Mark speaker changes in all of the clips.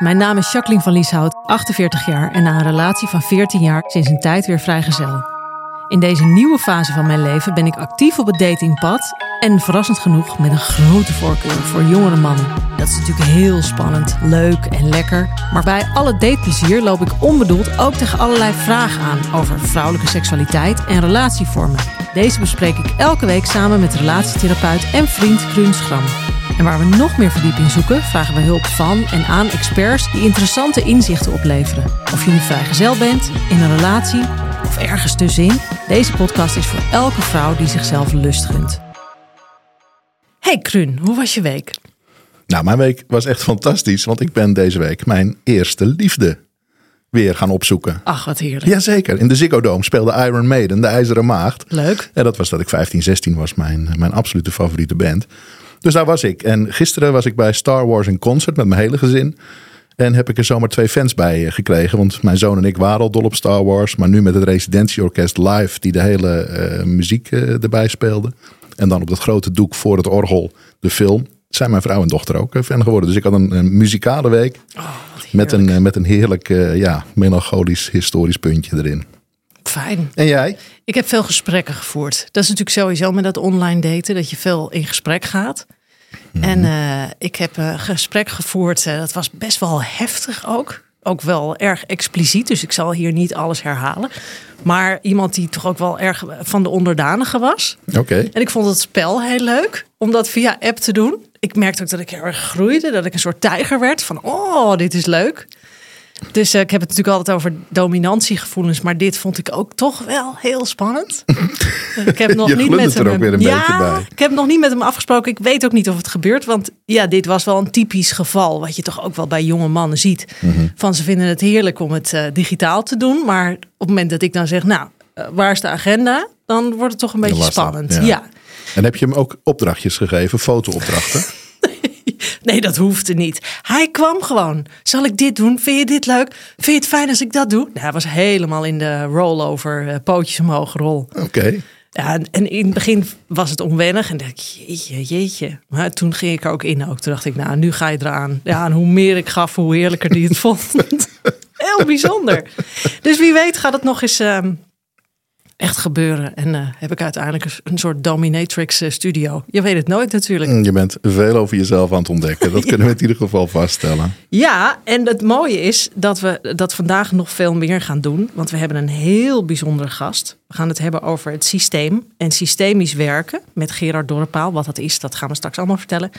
Speaker 1: Mijn naam is Jacqueline van Lieshout, 48 jaar en na een relatie van 14 jaar sinds een tijd weer vrijgezel. In deze nieuwe fase van mijn leven ben ik actief op het datingpad en verrassend genoeg met een grote voorkeur voor jongere mannen. Dat is natuurlijk heel spannend, leuk en lekker, maar bij alle dateplezier loop ik onbedoeld ook tegen allerlei vragen aan over vrouwelijke seksualiteit en relatievormen. Deze bespreek ik elke week samen met relatietherapeut en vriend Kruun Schram. En waar we nog meer verdieping zoeken, vragen we hulp van en aan experts die interessante inzichten opleveren. Of je nu vrijgezel bent, in een relatie of ergens tussenin, deze podcast is voor elke vrouw die zichzelf lust gunt. Hey Kruun, hoe was je week?
Speaker 2: Nou, mijn week was echt fantastisch, want ik ben deze week mijn eerste liefde weer gaan opzoeken.
Speaker 1: Ach, wat heerlijk.
Speaker 2: Jazeker, in de Ziggo Dome speelde Iron Maiden, de IJzeren Maagd.
Speaker 1: Leuk.
Speaker 2: En dat was dat ik 15, 16 was, mijn, mijn absolute favoriete band. Dus daar was ik. En gisteren was ik bij Star Wars in concert met mijn hele gezin. En heb ik er zomaar twee fans bij eh, gekregen. Want mijn zoon en ik waren al dol op Star Wars. Maar nu met het residentieorkest live die de hele uh, muziek uh, erbij speelde. En dan op dat grote doek voor het orgel de film. Zijn mijn vrouw en dochter ook fan geworden. Dus ik had een, een muzikale week.
Speaker 1: Oh,
Speaker 2: met, een, met een heerlijk ja, melancholisch historisch puntje erin.
Speaker 1: Fijn.
Speaker 2: En jij?
Speaker 1: Ik heb veel gesprekken gevoerd. Dat is natuurlijk sowieso met dat online daten, dat je veel in gesprek gaat. Mm -hmm. En uh, ik heb een gesprek gevoerd, uh, dat was best wel heftig ook. Ook wel erg expliciet, dus ik zal hier niet alles herhalen. Maar iemand die toch ook wel erg van de onderdanige was.
Speaker 2: Oké. Okay.
Speaker 1: En ik vond het spel heel leuk om dat via app te doen. Ik merkte ook dat ik heel erg groeide, dat ik een soort tijger werd. Van, oh, dit is leuk. Dus uh, ik heb het natuurlijk altijd over dominantiegevoelens, maar dit vond ik ook toch wel heel spannend. ik heb nog
Speaker 2: Je
Speaker 1: niet met hem.
Speaker 2: ook weer een
Speaker 1: ja,
Speaker 2: beetje bij.
Speaker 1: ik heb nog niet met hem afgesproken. Ik weet ook niet of het gebeurt, want ja, dit was wel een typisch geval wat je toch ook wel bij jonge mannen ziet.
Speaker 2: Mhm.
Speaker 1: Van ze vinden het heerlijk om het uh, digitaal te doen, maar op het moment dat ik dan zeg, nou, uh, waar is de agenda? Dan wordt het toch een beetje spannend.
Speaker 2: ja.
Speaker 1: ja.
Speaker 2: En heb je hem ook opdrachtjes gegeven, fotoopdrachten?
Speaker 1: Nee, dat hoefde niet. Hij kwam gewoon. Zal ik dit doen? Vind je dit leuk? Vind je het fijn als ik dat doe? Nou, hij was helemaal in de rollover, uh, pootjes omhoog rol.
Speaker 2: Oké. Okay.
Speaker 1: Ja, en in het begin was het onwennig en dacht ik, jeetje, jeetje. Maar toen ging ik er ook in ook. Toen dacht ik, nou, nu ga je eraan. Ja, en hoe meer ik gaf, hoe heerlijker die het vond. Heel bijzonder. Dus wie weet gaat het nog eens... Uh, echt gebeuren. En uh, heb ik uiteindelijk een, soort dominatrix uh, studio. Je weet het nooit natuurlijk.
Speaker 2: Je bent veel over jezelf aan het ontdekken. Dat kunnen we in ieder geval vaststellen.
Speaker 1: Ja, en het mooie is dat we dat vandaag nog veel meer gaan doen. Want we hebben een heel bijzondere gast. We gaan het hebben over het systeem en systemisch werken met Gerard Dorpaal. Wat dat is, dat gaan we straks allemaal vertellen.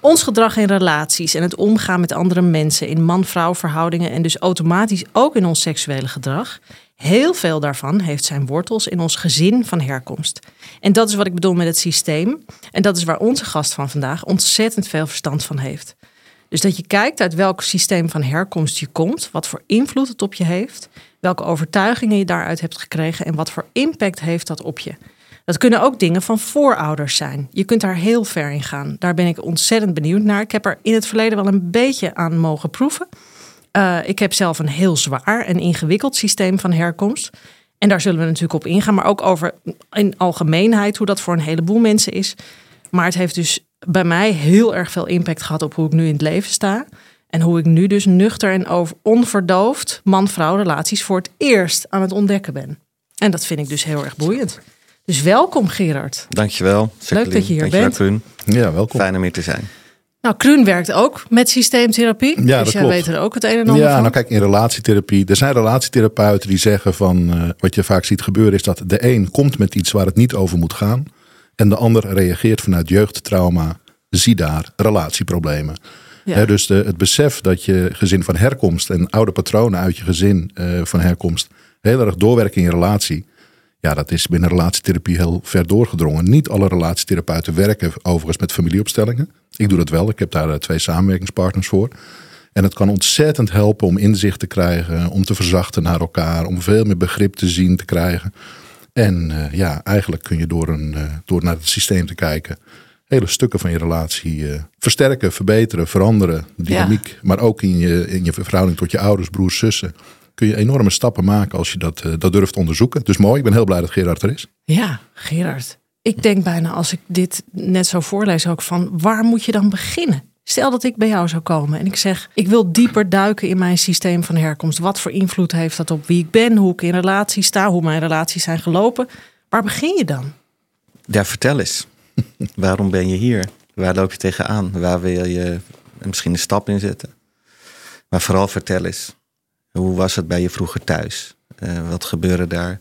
Speaker 1: Ons gedrag in relaties en het omgaan met andere mensen in man-vrouw verhoudingen. En dus automatisch ook in ons seksuele gedrag. Heel veel daarvan heeft zijn wortels in ons gezin van herkomst. En dat is wat ik bedoel met het systeem. En dat is waar onze gast van vandaag ontzettend veel verstand van heeft. Dus dat je kijkt uit welk systeem van herkomst je komt, wat voor invloed het op je heeft, welke overtuigingen je daaruit hebt gekregen en wat voor impact heeft dat op je. Dat kunnen ook dingen van voorouders zijn. Je kunt daar heel ver in gaan. Daar ben ik ontzettend benieuwd naar. Ik heb er in het verleden wel een beetje aan mogen proeven. Uh, ik heb zelf een heel zwaar en ingewikkeld systeem van herkomst. En daar zullen we natuurlijk op ingaan, maar ook over in algemeenheid hoe dat voor een heleboel mensen is. Maar het heeft dus bij mij heel erg veel impact gehad op hoe ik nu in het leven sta. En hoe ik nu dus nuchter en over onverdoofd man-vrouw relaties voor het eerst aan het ontdekken ben. En dat vind ik dus heel erg boeiend. Dus welkom Gerard.
Speaker 3: Dankjewel.
Speaker 1: Leuk dat je hier
Speaker 3: Dankjewel,
Speaker 1: bent.
Speaker 3: Koen.
Speaker 2: Ja, welkom.
Speaker 3: Fijn om hier te zijn.
Speaker 1: Nou, Kruun werkt ook met systeemtherapie.
Speaker 2: Ja,
Speaker 1: dus
Speaker 2: dat
Speaker 1: jij
Speaker 2: klopt.
Speaker 1: weet er ook het een en ander
Speaker 2: Ja,
Speaker 1: van.
Speaker 2: nou kijk, in relatietherapie. Er zijn relatietherapeuten die zeggen van. eh, wat je vaak ziet gebeuren is dat de een komt met iets waar het niet over moet gaan. En de ander reageert vanuit jeugdtrauma. Zie daar relatieproblemen.
Speaker 1: Ja.
Speaker 2: Dus de, het besef dat je gezin van herkomst en oude patronen uit je gezin eh, van herkomst heel erg doorwerken in je relatie. Ja, dat is binnen relatietherapie heel ver doorgedrongen. Niet alle relatietherapeuten werken overigens met familieopstellingen. Ik doe dat wel. Ik heb daar eh, twee samenwerkingspartners voor. En het kan ontzettend helpen om inzicht te krijgen, om te verzachten naar elkaar, om veel meer begrip te zien te krijgen. En eh, ja, eigenlijk kun je door, een, eh, door naar het systeem te kijken, hele stukken van je relatie versterken, verbeteren, veranderen. Dynamiek, maar ook in je, in je verhouding tot je ouders, broers, zussen. Kun je enorme stappen maken als je dat, eh, dat durft onderzoeken. Dus mooi, ik ben heel blij dat Gerard er is.
Speaker 1: Ja, Gerard. Ik denk bijna als ik dit net zo voorlees ook van waar moet je dan beginnen? Stel dat ik bij jou zou komen en ik zeg ik wil dieper duiken in mijn systeem van herkomst. Wat voor invloed heeft dat op wie ik ben, hoe ik in relatie sta, hoe mijn relaties zijn gelopen? Waar begin je dan?
Speaker 3: Ja, vertel eens. Waarom ben je hier? Waar loop je tegenaan? Waar wil je misschien een stap in zetten? Maar vooral vertel eens. Hoe was het bij je vroeger thuis? Eh, wat gebeurde daar?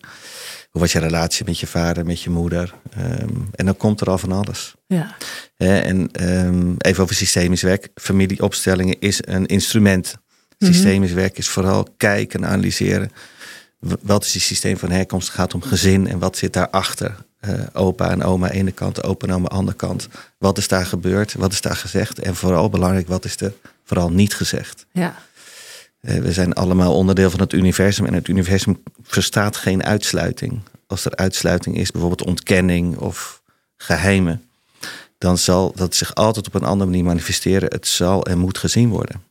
Speaker 3: Hoe was je relatie met je vader, met je moeder? Ehm, en dan komt er al van alles.
Speaker 1: Ja,
Speaker 3: en ehm, even over systemisch werk. Familieopstellingen is een instrument. Systemisch werk is vooral kijken en analyseren. Wat is het systeem van herkomst? Het gaat om gezin en wat zit daarachter? Eh opa en oma aan de ene kant, opa en oma aan de andere kant. Wat is daar gebeurd? Wat is daar gezegd? En vooral belangrijk, wat is er vooral niet gezegd?
Speaker 1: ja,
Speaker 3: we zijn allemaal onderdeel van het universum en het universum verstaat geen uitsluiting. Als er uitsluiting is, bijvoorbeeld ontkenning of geheimen, dan zal dat zich altijd op een andere manier manifesteren. Het zal en moet gezien worden.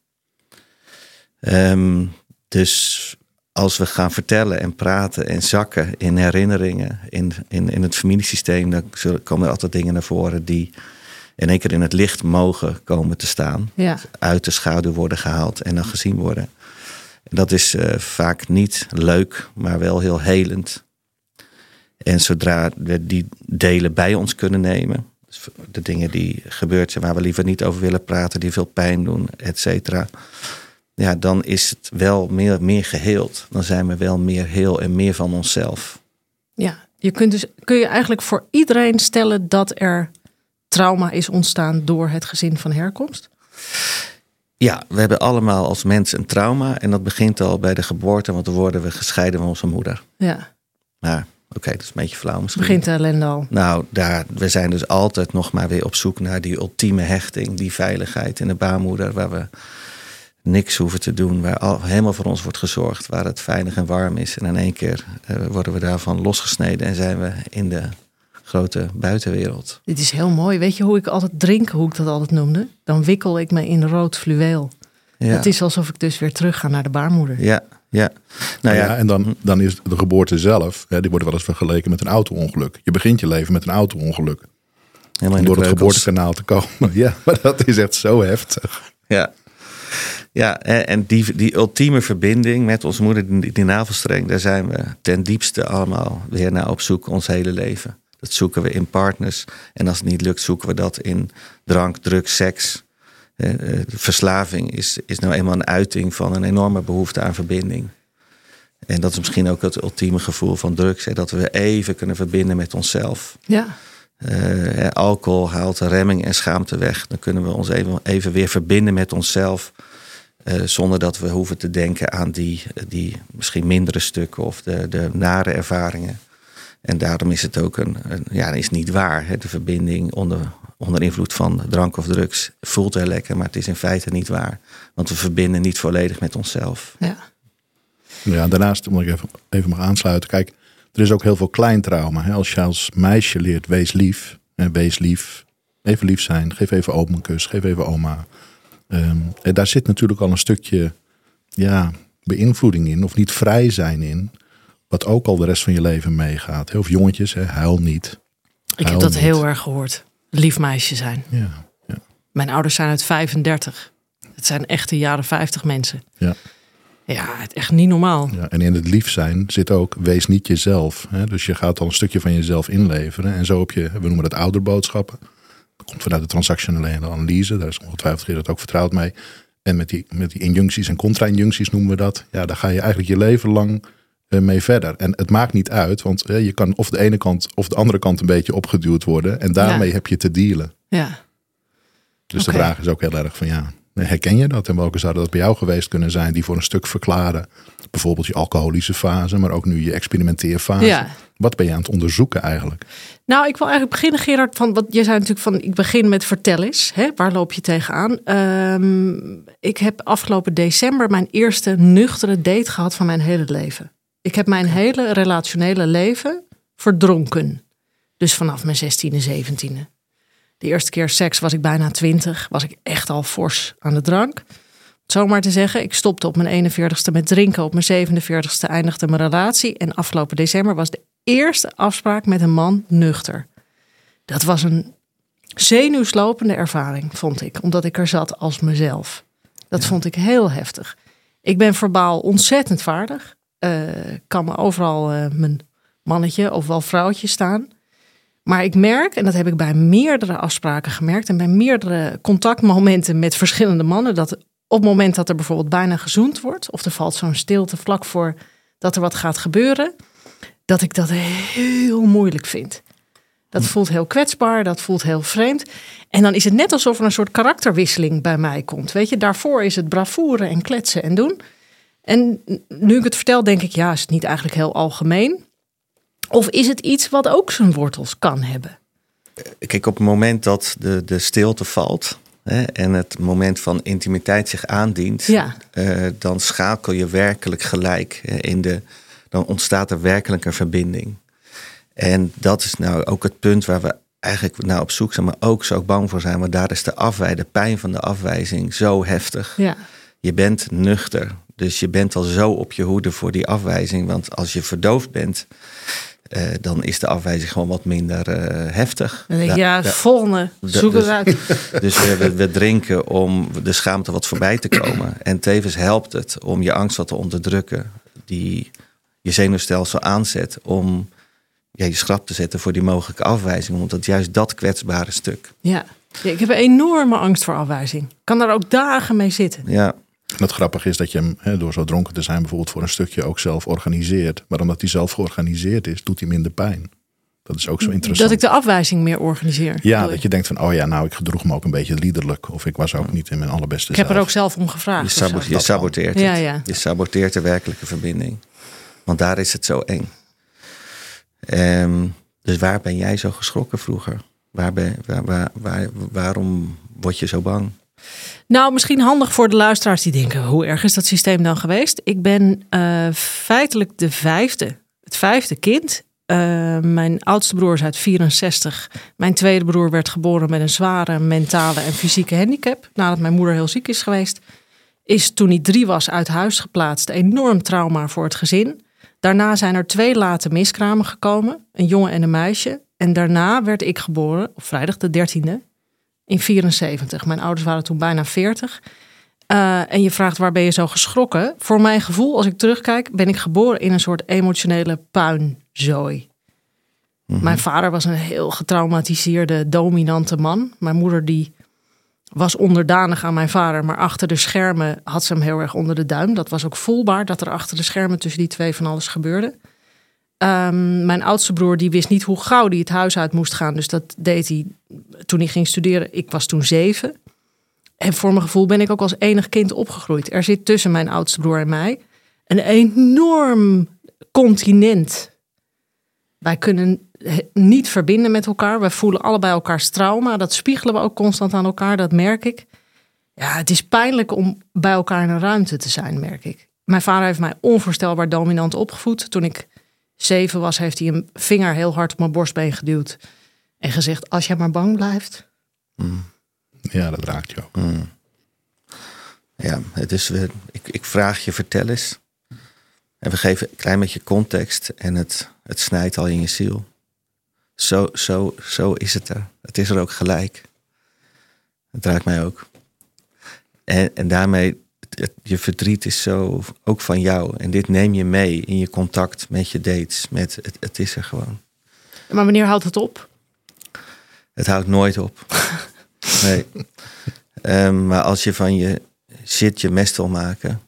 Speaker 3: Ehm, dus als we gaan vertellen en praten en zakken in herinneringen, in, in, in het familiesysteem, dan zullen, komen er altijd dingen naar voren die in één keer in het licht mogen komen te staan
Speaker 1: ja.
Speaker 3: uit de schaduw worden gehaald en dan gezien worden. Dat is eh, vaak niet leuk, maar wel heel helend. En zodra we die delen bij ons kunnen nemen, dus de dingen die gebeurd zijn waar we liever niet over willen praten, die veel pijn doen, et cetera. Ja, dan is het wel meer, meer geheeld. Dan zijn we wel meer heel en meer van onszelf.
Speaker 1: Ja, je kunt dus kun je eigenlijk voor iedereen stellen dat er trauma is ontstaan door het gezin van herkomst?
Speaker 3: Ja, we hebben allemaal als mensen een trauma. En dat begint al bij de geboorte, want dan worden we gescheiden van onze moeder.
Speaker 1: Ja,
Speaker 3: Maar oké, dat is een beetje flauw misschien.
Speaker 1: begint de ellende al.
Speaker 3: Nou, daar, we zijn dus altijd nog maar weer op zoek naar die ultieme hechting, die veiligheid in de baarmoeder, waar we niks hoeven te doen, waar al, helemaal voor ons wordt gezorgd, waar het veilig en warm is. En in één keer eh, worden we daarvan losgesneden en zijn we in de grote buitenwereld.
Speaker 1: Dit is heel mooi. Weet je hoe ik altijd drink, hoe ik dat altijd noemde? Dan wikkel ik me in rood fluweel.
Speaker 3: Ja,
Speaker 1: Het is alsof ik dus weer terug ga naar de baarmoeder.
Speaker 3: ja, ja. Nou
Speaker 2: ja,
Speaker 3: ja,
Speaker 2: en dan, dan is de geboorte zelf, hè, die wordt wel eens vergeleken met een auto-ongeluk. Je begint je leven met een auto-ongeluk.
Speaker 3: helemaal
Speaker 2: Om door het geboortekanaal te komen. Ja, maar dat is echt zo heftig.
Speaker 3: Ja. Ja, en en die, die ultieme verbinding met onze moeder, die, die navelstreng, daar zijn we ten diepste allemaal weer naar op zoek ons hele leven. Dat zoeken we in partners. En als het niet lukt, zoeken we dat in drank, drugs, seks. Eh, verslaving is, is nou eenmaal een uiting van een enorme behoefte aan verbinding. En dat is misschien ook het ultieme gevoel van drugs. Hè, dat we even kunnen verbinden met onszelf.
Speaker 1: Ja,
Speaker 3: Eh, alcohol haalt remming en schaamte weg. Dan kunnen we ons even, even weer verbinden met onszelf. eh, zonder dat we hoeven te denken aan die, die misschien mindere stukken of de, de nare ervaringen. En daarom is het ook een, een ja, is niet waar. Hè? De verbinding onder, onder invloed van drank of drugs voelt heel lekker, maar het is in feite niet waar. Want we verbinden niet volledig met onszelf.
Speaker 1: ja.
Speaker 2: Ja, daarnaast, moet ik even, even mag aansluiten. Kijk, er is ook heel veel klein trauma. Hè. Als je als meisje leert, wees lief. Hè, wees lief. Even lief zijn. Geef even opa een kus. Geef even oma. Ehm, en daar zit natuurlijk al een stukje ja, beïnvloeding in. Of niet vrij zijn in. Wat ook al de rest van je leven meegaat. Of jongetjes, hè, huil niet.
Speaker 1: Ik heb dat
Speaker 2: niet.
Speaker 1: heel erg gehoord. Lief meisje zijn.
Speaker 2: Ja, ja,
Speaker 1: Mijn ouders zijn uit 35. Het zijn echte jaren 50 mensen.
Speaker 2: ja.
Speaker 1: Ja, het echt niet normaal.
Speaker 2: Ja, en in het lief zijn zit ook, wees niet jezelf. Hè? Dus je gaat al een stukje van jezelf inleveren. En zo heb je, we noemen dat ouderboodschappen. Dat komt vanuit de transactionele analyse. Daar is ongetwijfeld Gerard ook vertrouwd mee. En met die, met die injuncties en contra-injuncties noemen we dat. Ja, daar ga je eigenlijk je leven lang mee verder. En het maakt niet uit, want eh, je kan of de ene kant of de andere kant een beetje opgeduwd worden. En daarmee
Speaker 1: Ja.
Speaker 2: heb je te dealen.
Speaker 1: Ja.
Speaker 2: Dus de vraag is ook heel erg van ja, herken je dat? En welke zouden dat bij jou geweest kunnen zijn die voor een stuk verklaren? Bijvoorbeeld je alcoholische fase, maar ook nu je experimenteerfase.
Speaker 1: Ja.
Speaker 2: Wat ben je aan het onderzoeken eigenlijk?
Speaker 1: Nou, ik wil eigenlijk beginnen, Gerard. Van wat je zei natuurlijk van, ik begin met vertel eens. Hè, waar loop je tegenaan? Ehm ik heb afgelopen december mijn eerste nuchtere date gehad van mijn hele leven. Ik heb mijn hele relationele leven verdronken. Dus vanaf mijn 16e, 17e. De eerste keer seks was ik bijna 20. Was ik echt al fors aan de drank. Om het Zo maar te zeggen, ik stopte op mijn 41ste met drinken. Op mijn 47ste eindigde mijn relatie. En afgelopen december was de eerste afspraak met een man nuchter. Dat was een zenuwslopende ervaring, vond ik. Omdat ik er zat als mezelf. Dat vond ik heel heftig. Ik ben verbaal ontzettend vaardig. Eh, kan me overal eh, mijn mannetje of wel vrouwtje staan. Maar ik merk, en dat heb ik bij meerdere afspraken gemerkt... en bij meerdere contactmomenten met verschillende mannen... dat op het moment dat er bijvoorbeeld bijna gezoend wordt... of er valt zo'n stilte vlak voor dat er wat gaat gebeuren... dat ik dat heel moeilijk vind. Dat voelt heel kwetsbaar, dat voelt heel vreemd. En dan is het net alsof er een soort karakterwisseling bij mij komt. Weet je, daarvoor is het bravoure en kletsen en doen. En nu ik het vertel, denk ik, ja, is het niet eigenlijk heel algemeen? Of is het iets wat ook zijn wortels kan hebben?
Speaker 3: Kijk, op het moment dat de, de stilte valt hè, en het moment van intimiteit zich aandient,
Speaker 1: Ja.
Speaker 3: eh, dan schakel je werkelijk gelijk in de. Dan ontstaat er werkelijk een verbinding. En dat is nou ook het punt waar we eigenlijk naar op zoek zijn, maar ook zo bang voor zijn. Want daar is de afwij, de pijn van de afwijzing zo heftig.
Speaker 1: Ja,
Speaker 3: Je bent nuchter. Dus je bent al zo op je hoede voor die afwijzing. Want als je verdoofd bent, eh, dan is de afwijzing gewoon wat minder eh, heftig.
Speaker 1: dan denk ik,
Speaker 3: Ja,
Speaker 1: volgende, zoek het
Speaker 3: dus-
Speaker 1: uit.
Speaker 3: Dus we, we, we drinken om de schaamte wat voorbij te komen. En tevens helpt het om je angst wat te onderdrukken. Die je zenuwstelsel aanzet om ja, je schrap te zetten voor die mogelijke afwijzing. Omdat juist dat kwetsbare stuk.
Speaker 1: Ja. Ja, ik heb een enorme angst voor afwijzing. Ik kan daar ook dagen mee zitten.
Speaker 3: Ja,
Speaker 2: En het grappige is dat je hem hè, door zo dronken te zijn bijvoorbeeld voor een stukje ook zelf organiseert. Maar omdat hij zelf georganiseerd is, doet hij minder pijn. Dat is ook zo interessant.
Speaker 1: Dat ik de afwijzing meer organiseer.
Speaker 2: Ja, dat
Speaker 1: je?
Speaker 2: je denkt van, oh ja, nou, ik gedroeg me ook een beetje liederlijk. Of ik was ook niet in mijn allerbeste
Speaker 1: Ik heb er ook zelf om
Speaker 3: je,
Speaker 1: gevraagd.
Speaker 3: je
Speaker 2: kan.
Speaker 3: saboteert het.
Speaker 1: ja.
Speaker 3: Je saboteert de werkelijke verbinding. Want daar is het zo eng. Ehm, dus waar ben jij zo geschrokken vroeger? Waar ben, waar, waar, waar- waarom word je zo bang?
Speaker 1: Nou, misschien handig voor de luisteraars die denken: hoe erg is dat systeem dan geweest? Ik ben eh, feitelijk de vijfde, het vijfde kind. Eh, mijn oudste broer is uit 64. Mijn tweede broer werd geboren met een zware mentale en fysieke handicap. Nadat mijn moeder heel ziek is geweest. Is toen hij drie was uit huis geplaatst. Enorm trauma voor het gezin. Daarna zijn er twee late miskramen gekomen. Een jongen en een meisje. En daarna werd ik geboren op vrijdag de 13e in 74. Mijn ouders waren toen bijna 40. Eh, en je vraagt waar ben je zo geschrokken? Voor mijn gevoel, als ik terugkijk, ben ik geboren in een soort emotionele puinzooi. Mijn vader was een heel getraumatiseerde, dominante man. Mijn moeder die was onderdanig aan mijn vader, maar achter de schermen had ze hem heel erg onder de duim. Dat was ook voelbaar dat er achter de schermen tussen die twee van alles gebeurde. Ehm, mijn oudste broer die wist niet hoe gauw hij het huis uit moest gaan. Dus dat deed hij toen hij ging studeren. Ik was toen zeven. En voor mijn gevoel ben ik ook als enig kind opgegroeid. Er zit tussen mijn oudste broer en mij een enorm continent. Wij kunnen niet verbinden met elkaar. Wij voelen allebei elkaars trauma. Dat spiegelen we ook constant aan elkaar, dat merk ik. Ja, het is pijnlijk om bij elkaar in een ruimte te zijn, merk ik. Mijn vader heeft mij onvoorstelbaar dominant opgevoed. Toen ik zeven was, heeft hij een vinger heel hard op mijn borstbeen geduwd. En gezegd, als jij maar bang blijft.
Speaker 2: Ja, dat raakt je ook.
Speaker 3: Hmm. Ja, het is, weer- ik, ik vraag je, vertel eens. En we geven een klein beetje context en het, het snijdt al in je ziel. Zo, zo, zo is het er. Het is er ook gelijk. Het raakt mij ook. En, en daarmee, je verdriet is zo ook van jou. En dit neem je mee in je contact met je dates. Met, het, het is er gewoon.
Speaker 1: Maar wanneer houdt het op?
Speaker 3: Het houdt nooit op. nee. Ehm, maar als je van je shit je mest wil maken,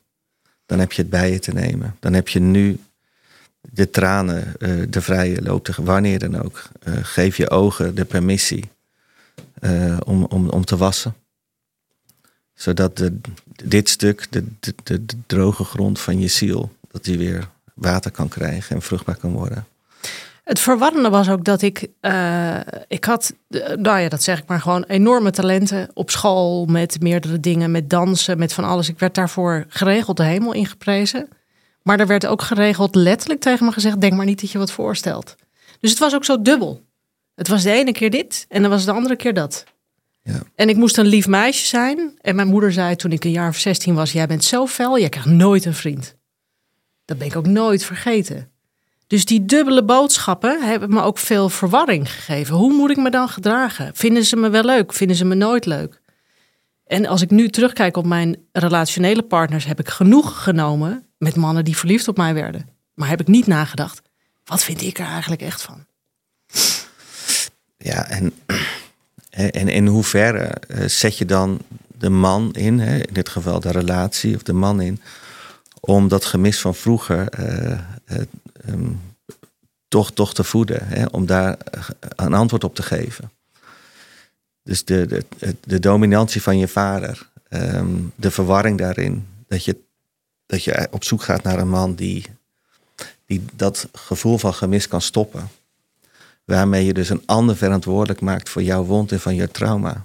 Speaker 3: dan heb je het bij je te nemen. Dan heb je nu de tranen, uh, de vrije loop, wanneer dan ook. Uh, geef je ogen de permissie uh, om, om, om te wassen. Zodat de, dit stuk, de, de, de, droge grond van je ziel, dat die weer water kan krijgen en vruchtbaar kan worden.
Speaker 1: Het verwarrende was ook dat ik, uh, ik had, nou ja, dat zeg ik maar gewoon, enorme talenten op school met meerdere dingen, met dansen, met van alles. Ik werd daarvoor geregeld de hemel ingeprezen. Maar er werd ook geregeld letterlijk tegen me gezegd, denk maar niet dat je wat voorstelt. Dus het was ook zo dubbel. Het was de ene keer dit en dan was de andere keer dat.
Speaker 3: Ja.
Speaker 1: En ik moest een lief meisje zijn. En mijn moeder zei toen ik een jaar of 16 was, jij bent zo fel, jij krijgt nooit een vriend. Dat ben ik ook nooit vergeten. Dus die dubbele boodschappen hebben me ook veel verwarring gegeven. Hoe moet ik me dan gedragen? Vinden ze me wel leuk? Vinden ze me nooit leuk? En als ik nu terugkijk op mijn relationele partners, heb ik genoeg genomen met mannen die verliefd op mij werden. Maar heb ik niet nagedacht, wat vind ik er eigenlijk echt van?
Speaker 3: Ja, en, en in hoeverre eh, zet je dan de man in, in dit geval de relatie of de man in, om dat gemis van vroeger uh, um, toch, toch te voeden, om daar een antwoord op te geven. Dus de, de, de dominantie van je vader, um, de verwarring daarin, dat je, dat je op zoek gaat naar een man die, die dat gevoel van gemis kan stoppen. Waarmee je dus een ander verantwoordelijk maakt voor jouw wond en van je trauma.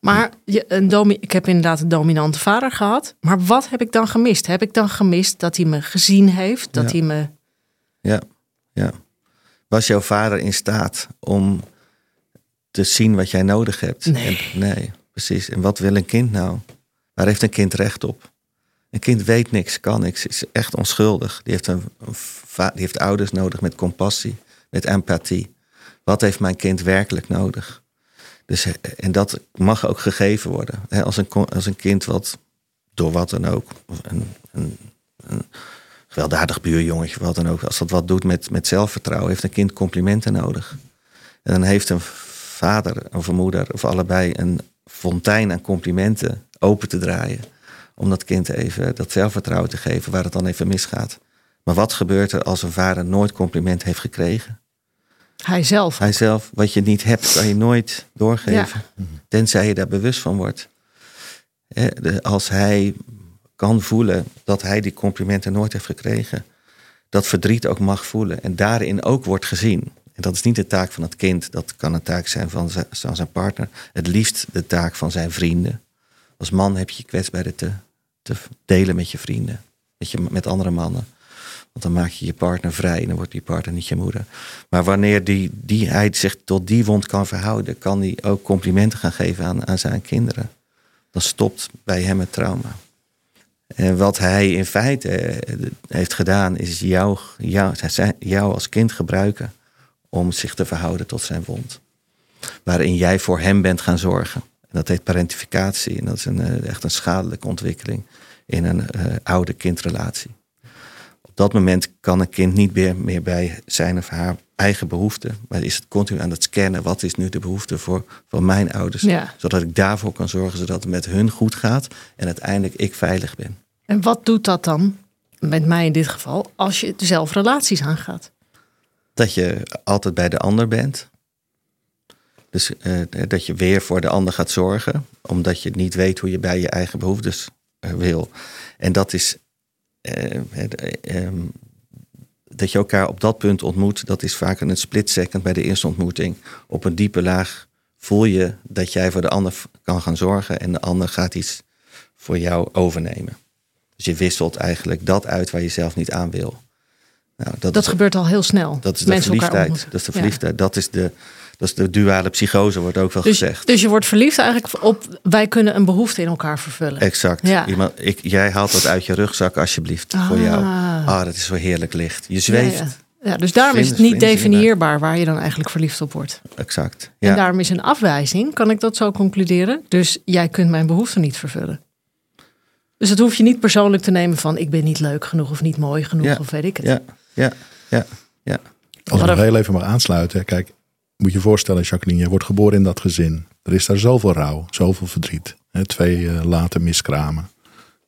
Speaker 1: Maar je, een domi ik heb inderdaad een dominante vader gehad. Maar wat heb ik dan gemist? Heb ik dan gemist dat hij me gezien heeft? Dat
Speaker 3: Ja.
Speaker 1: hij me.
Speaker 3: Ja, ja. Was jouw vader in staat om te zien wat jij nodig hebt?
Speaker 1: Nee.
Speaker 3: En, nee, precies. En wat wil een kind nou? Waar heeft een kind recht op? Een kind weet niks, kan niks, is echt onschuldig. Die heeft, een, die heeft ouders nodig met compassie, met empathie. Wat heeft mijn kind werkelijk nodig? Dus, eh, en dat mag ook gegeven worden. Als een, als een kind wat, door wat dan ook, een, een, een gewelddadig buurjongetje, wat dan ook, als dat wat doet met, met zelfvertrouwen, heeft een kind complimenten nodig. En dan heeft een vader of een moeder of allebei een fontein aan complimenten open te draaien. Om dat kind even dat zelfvertrouwen te geven waar het dan even misgaat. Maar wat gebeurt er als een vader nooit compliment heeft gekregen?
Speaker 1: Hij zelf.
Speaker 3: Hij zelf, wat je niet hebt, kan je nooit doorgeven. Tenzij je daar bewust van wordt. Als hij kan voelen dat hij die complimenten nooit heeft gekregen. Dat verdriet ook mag voelen. En daarin ook wordt gezien. En dat is niet de taak van het kind. Dat kan een taak zijn van zijn, van zijn partner. Het liefst de taak van zijn vrienden. Als man heb je je kwetsbaarheid te, te delen met je vrienden. Met, je, met andere mannen. Want dan maak je je partner vrij en dan wordt die partner niet je moeder. Maar wanneer die, die, hij zich tot die wond kan verhouden, kan hij ook complimenten gaan geven aan, aan zijn kinderen. Dan stopt bij hem het trauma. En wat hij in feite eh, heeft gedaan, is jou, jou, jou als kind gebruiken om zich te verhouden tot zijn wond. Waarin jij voor hem bent gaan zorgen. En dat heet parentificatie. En dat is een, eh, echt een schadelijke ontwikkeling in een eh, oude kindrelatie. Op dat moment kan een kind niet meer, meer bij zijn of haar eigen behoeften. Maar is het continu aan het scannen. Wat is nu de behoefte voor, voor mijn ouders?
Speaker 1: Ja.
Speaker 3: Zodat ik daarvoor kan zorgen zodat het met hun goed gaat. En uiteindelijk ik veilig ben.
Speaker 1: En wat doet dat dan, met mij in dit geval, als je zelf relaties aangaat?
Speaker 3: Dat je altijd bij de ander bent. Dus eh, dat je weer voor de ander gaat zorgen. Omdat je niet weet hoe je bij je eigen behoeftes eh, wil. En dat is. eh, het, eh, ehm, dat je elkaar op dat punt ontmoet. Dat is vaak een split second bij de eerste ontmoeting. Op een diepe laag voel je dat jij voor de ander kan gaan zorgen. En de ander gaat iets voor jou overnemen. Dus je wisselt eigenlijk dat uit waar je zelf niet aan wil. Nou,
Speaker 1: Dat
Speaker 3: is-
Speaker 1: gebeurt al heel snel.
Speaker 3: dat is de verliefdheid. Dat is de
Speaker 1: Ja.
Speaker 3: verliefdheid. Dat, is de, dat is de duale psychose, wordt ook wel
Speaker 1: Dus,
Speaker 3: gezegd.
Speaker 1: dus je wordt verliefd eigenlijk op wij kunnen een behoefte in elkaar vervullen.
Speaker 3: exact.
Speaker 1: Ja.
Speaker 3: Iemand, ik, jij haalt dat uit je rugzak alsjeblieft voor jou.
Speaker 1: Ah.
Speaker 3: Ah, dat is zo heerlijk licht. Je zweeft.
Speaker 1: Ja, ja. Ja, dus daarom is het niet definieerbaar waar je dan eigenlijk verliefd op wordt.
Speaker 3: Exact.
Speaker 1: En
Speaker 3: Ja.
Speaker 1: daarom is een afwijzing, kan ik dat zo concluderen. Dus jij kunt mijn behoefte niet vervullen. Dus dat hoef je niet persoonlijk te nemen van ik ben niet leuk genoeg of niet mooi genoeg
Speaker 3: Ja.
Speaker 1: of weet ik het.
Speaker 3: ja, ja, ja, ja.
Speaker 2: Als ik nog heel even mag aansluiten. Kijk, moet je voorstellen, Jacqueline, je wordt geboren in dat gezin. Er is daar zoveel rouw, zoveel verdriet. Hè, twee uh, later miskramen.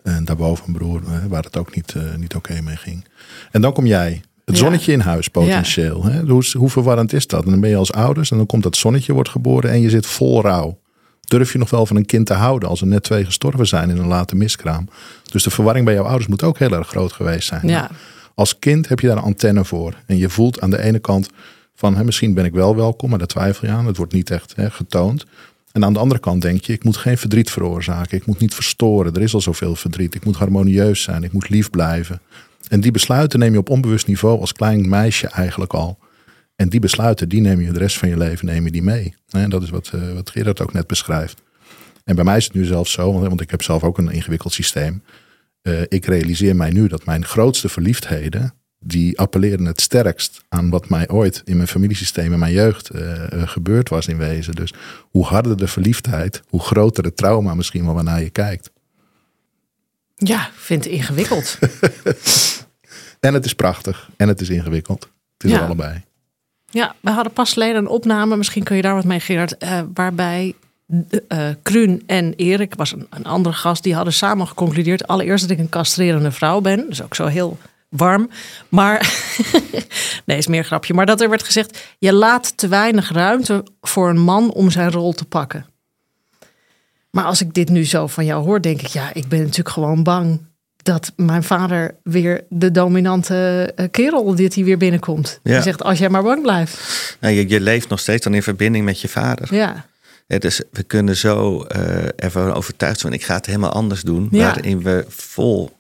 Speaker 2: En daarboven een broer hè, waar het ook niet, uh, niet oké mee ging. En dan kom jij, het zonnetje in huis potentieel. Ja. Hè? Hoe, hoe verwarrend is dat? En dan ben je als ouders en dan komt dat zonnetje wordt geboren en je zit vol rouw. Durf je nog wel van een kind te houden als er net twee gestorven zijn in een late miskraam? Dus de verwarring bij jouw ouders moet ook heel erg groot geweest zijn.
Speaker 1: Ja.
Speaker 2: Als kind heb je daar een antenne voor. En je voelt aan de ene kant van hè, misschien ben ik wel welkom, maar daar twijfel je aan. Het wordt niet echt hè, getoond. En aan de andere kant denk je, ik moet geen verdriet veroorzaken. Ik moet niet verstoren. Er is al zoveel verdriet. Ik moet harmonieus zijn. Ik moet lief blijven. En die besluiten neem je op onbewust niveau als klein meisje eigenlijk al. En die besluiten, die neem je de rest van je leven neem je die mee. En dat is wat, uh, wat Gerard ook net beschrijft. En bij mij is het nu zelfs zo, want ik heb zelf ook een ingewikkeld systeem. Uh, ik realiseer mij nu dat mijn grootste verliefdheden, die appelleren het sterkst aan wat mij ooit in mijn familiesysteem in mijn jeugd uh, gebeurd was in wezen. Dus hoe harder de verliefdheid, hoe groter het trauma misschien wel waarnaar je kijkt.
Speaker 1: Ja, ik vind het ingewikkeld.
Speaker 2: en het is prachtig en het is ingewikkeld. Het is ja. er allebei.
Speaker 1: Ja, we hadden pas geleden een opname, misschien kun je daar wat mee Gerard, uh, waarbij uh, Kruun en Erik, was een, een andere gast, die hadden samen geconcludeerd allereerst dat ik een castrerende vrouw ben. Is ook zo heel warm. Maar, nee, is meer een grapje. Maar dat er werd gezegd, je laat te weinig ruimte voor een man om zijn rol te pakken. Maar als ik dit nu zo van jou hoor, denk ik, ja, ik ben natuurlijk gewoon bang dat mijn vader weer de dominante kerel dit hij weer binnenkomt. Ja. Die zegt, als jij maar bang blijft.
Speaker 3: Nou, je, je leeft nog steeds dan in verbinding met je vader.
Speaker 1: Ja.
Speaker 3: ja dus we kunnen zo uh, ervan overtuigd zijn, ik ga het helemaal anders doen. Ja. Waarin we vol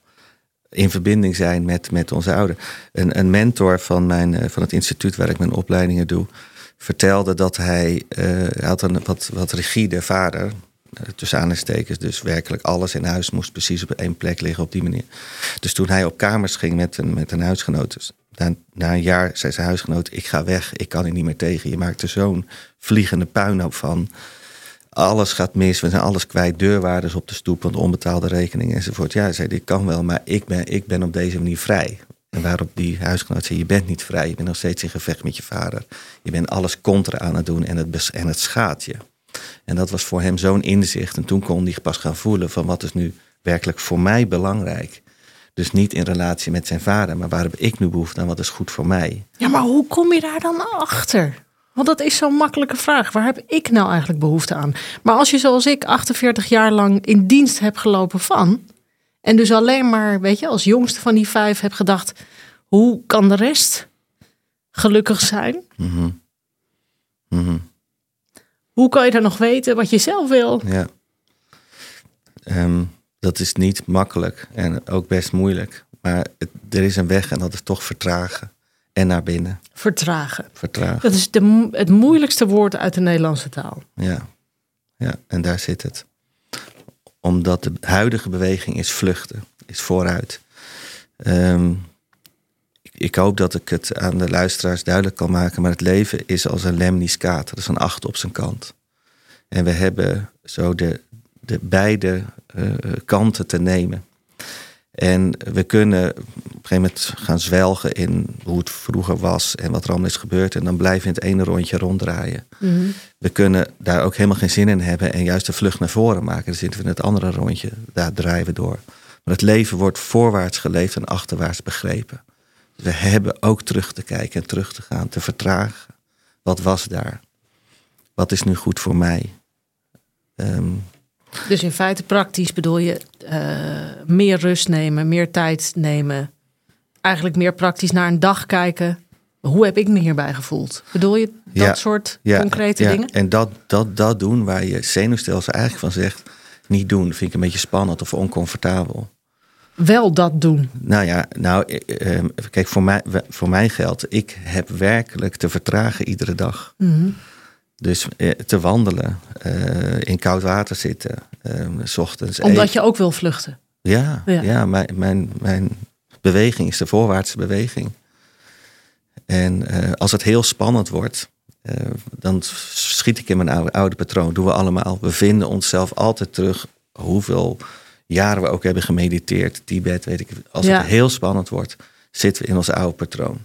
Speaker 3: in verbinding zijn met, met onze ouder. Een, een mentor van, mijn, van het instituut waar ik mijn opleidingen doe, vertelde dat hij, uh, had een wat, wat rigide vader tussen aanstekens. Dus werkelijk alles in huis moest precies op één plek liggen op die manier. Dus toen hij op kamers ging met een, met een huisgenoot. Dus na, na een jaar zei zijn huisgenoot: Ik ga weg, ik kan er niet meer tegen. Je maakt er zo'n vliegende puinhoop van. Alles gaat mis, we zijn alles kwijt, deurwaarders op de stoep, want onbetaalde rekeningen enzovoort. Ja, zei: Ik kan wel, maar ik ben, ik ben op deze manier vrij. En waarop die huisgenoot zei: Je bent niet vrij, je bent nog steeds in gevecht met je vader. Je bent alles contra aan het doen en het, en het schaadt je. En dat was voor hem zo'n inzicht. En toen kon hij pas gaan voelen van wat is nu werkelijk voor mij belangrijk. Dus niet in relatie met zijn vader, maar waar heb ik nu behoefte aan? Wat is goed voor mij?
Speaker 1: Ja, maar hoe kom je daar dan achter? Want dat is zo'n makkelijke vraag. Waar heb ik nou eigenlijk behoefte aan? Maar als je zoals ik 48 jaar lang in dienst hebt gelopen van... en dus alleen maar, weet je, als jongste van die vijf heb gedacht... hoe kan de rest gelukkig zijn?
Speaker 3: Mm -hmm. Mm -hmm.
Speaker 1: Hoe kan je dan nog weten wat je zelf wil?
Speaker 3: Ja. Um, dat is niet makkelijk en ook best moeilijk. Maar het, er is een weg en dat is toch vertragen. En naar binnen.
Speaker 1: Vertragen.
Speaker 3: Vertragen.
Speaker 1: Dat is de, het moeilijkste woord uit de Nederlandse taal.
Speaker 3: Ja. ja, en daar zit het. Omdat de huidige beweging is vluchten, is vooruit. Um, ik hoop dat ik het aan de luisteraars duidelijk kan maken. Maar het leven is als een lemniscaat. Dat is een acht op zijn kant. En we hebben zo de, de beide uh, kanten te nemen. En we kunnen op een gegeven moment gaan zwelgen in hoe het vroeger was en wat er allemaal is gebeurd. En dan blijven we in het ene rondje ronddraaien.
Speaker 1: Mm -hmm.
Speaker 3: We kunnen daar ook helemaal geen zin in hebben en juist de vlucht naar voren maken. Dan zitten we in het andere rondje, daar draaien we door. Maar het leven wordt voorwaarts geleefd en achterwaarts begrepen. We hebben ook terug te kijken en terug te gaan, te vertragen. Wat was daar? Wat is nu goed voor mij? Um,
Speaker 1: dus in feite praktisch bedoel je uh, meer rust nemen, meer tijd nemen. Eigenlijk meer praktisch naar een dag kijken. Hoe heb ik me hierbij gevoeld? Bedoel je dat
Speaker 3: ja,
Speaker 1: soort
Speaker 3: ja,
Speaker 1: concrete
Speaker 3: ja.
Speaker 1: dingen?
Speaker 3: En dat, dat, dat doen waar je zenuwstelsel eigenlijk van zegt... niet doen, vind ik een beetje spannend of oncomfortabel
Speaker 1: wel dat doen?
Speaker 3: Nou ja, nou, eh, kijk, voor mij, voor mij geldt, ik heb werkelijk te vertragen iedere dag.
Speaker 1: Mm -hmm.
Speaker 3: Dus eh, te wandelen, uh, in koud water zitten, s ochtends.
Speaker 1: Omdat je ook wil vluchten?
Speaker 3: Ja, ja. ja mijn, mijn, mijn beweging is de voorwaartse beweging. En als het heel spannend wordt, dan schiet ik in mijn oude, oude patroon. Doen we allemaal. We vinden onszelf altijd terug. Hoeveel jaren we ook hebben gemediteerd, Tibet, weet ik. Als ja. het heel spannend wordt, zitten we in ons oude patroon.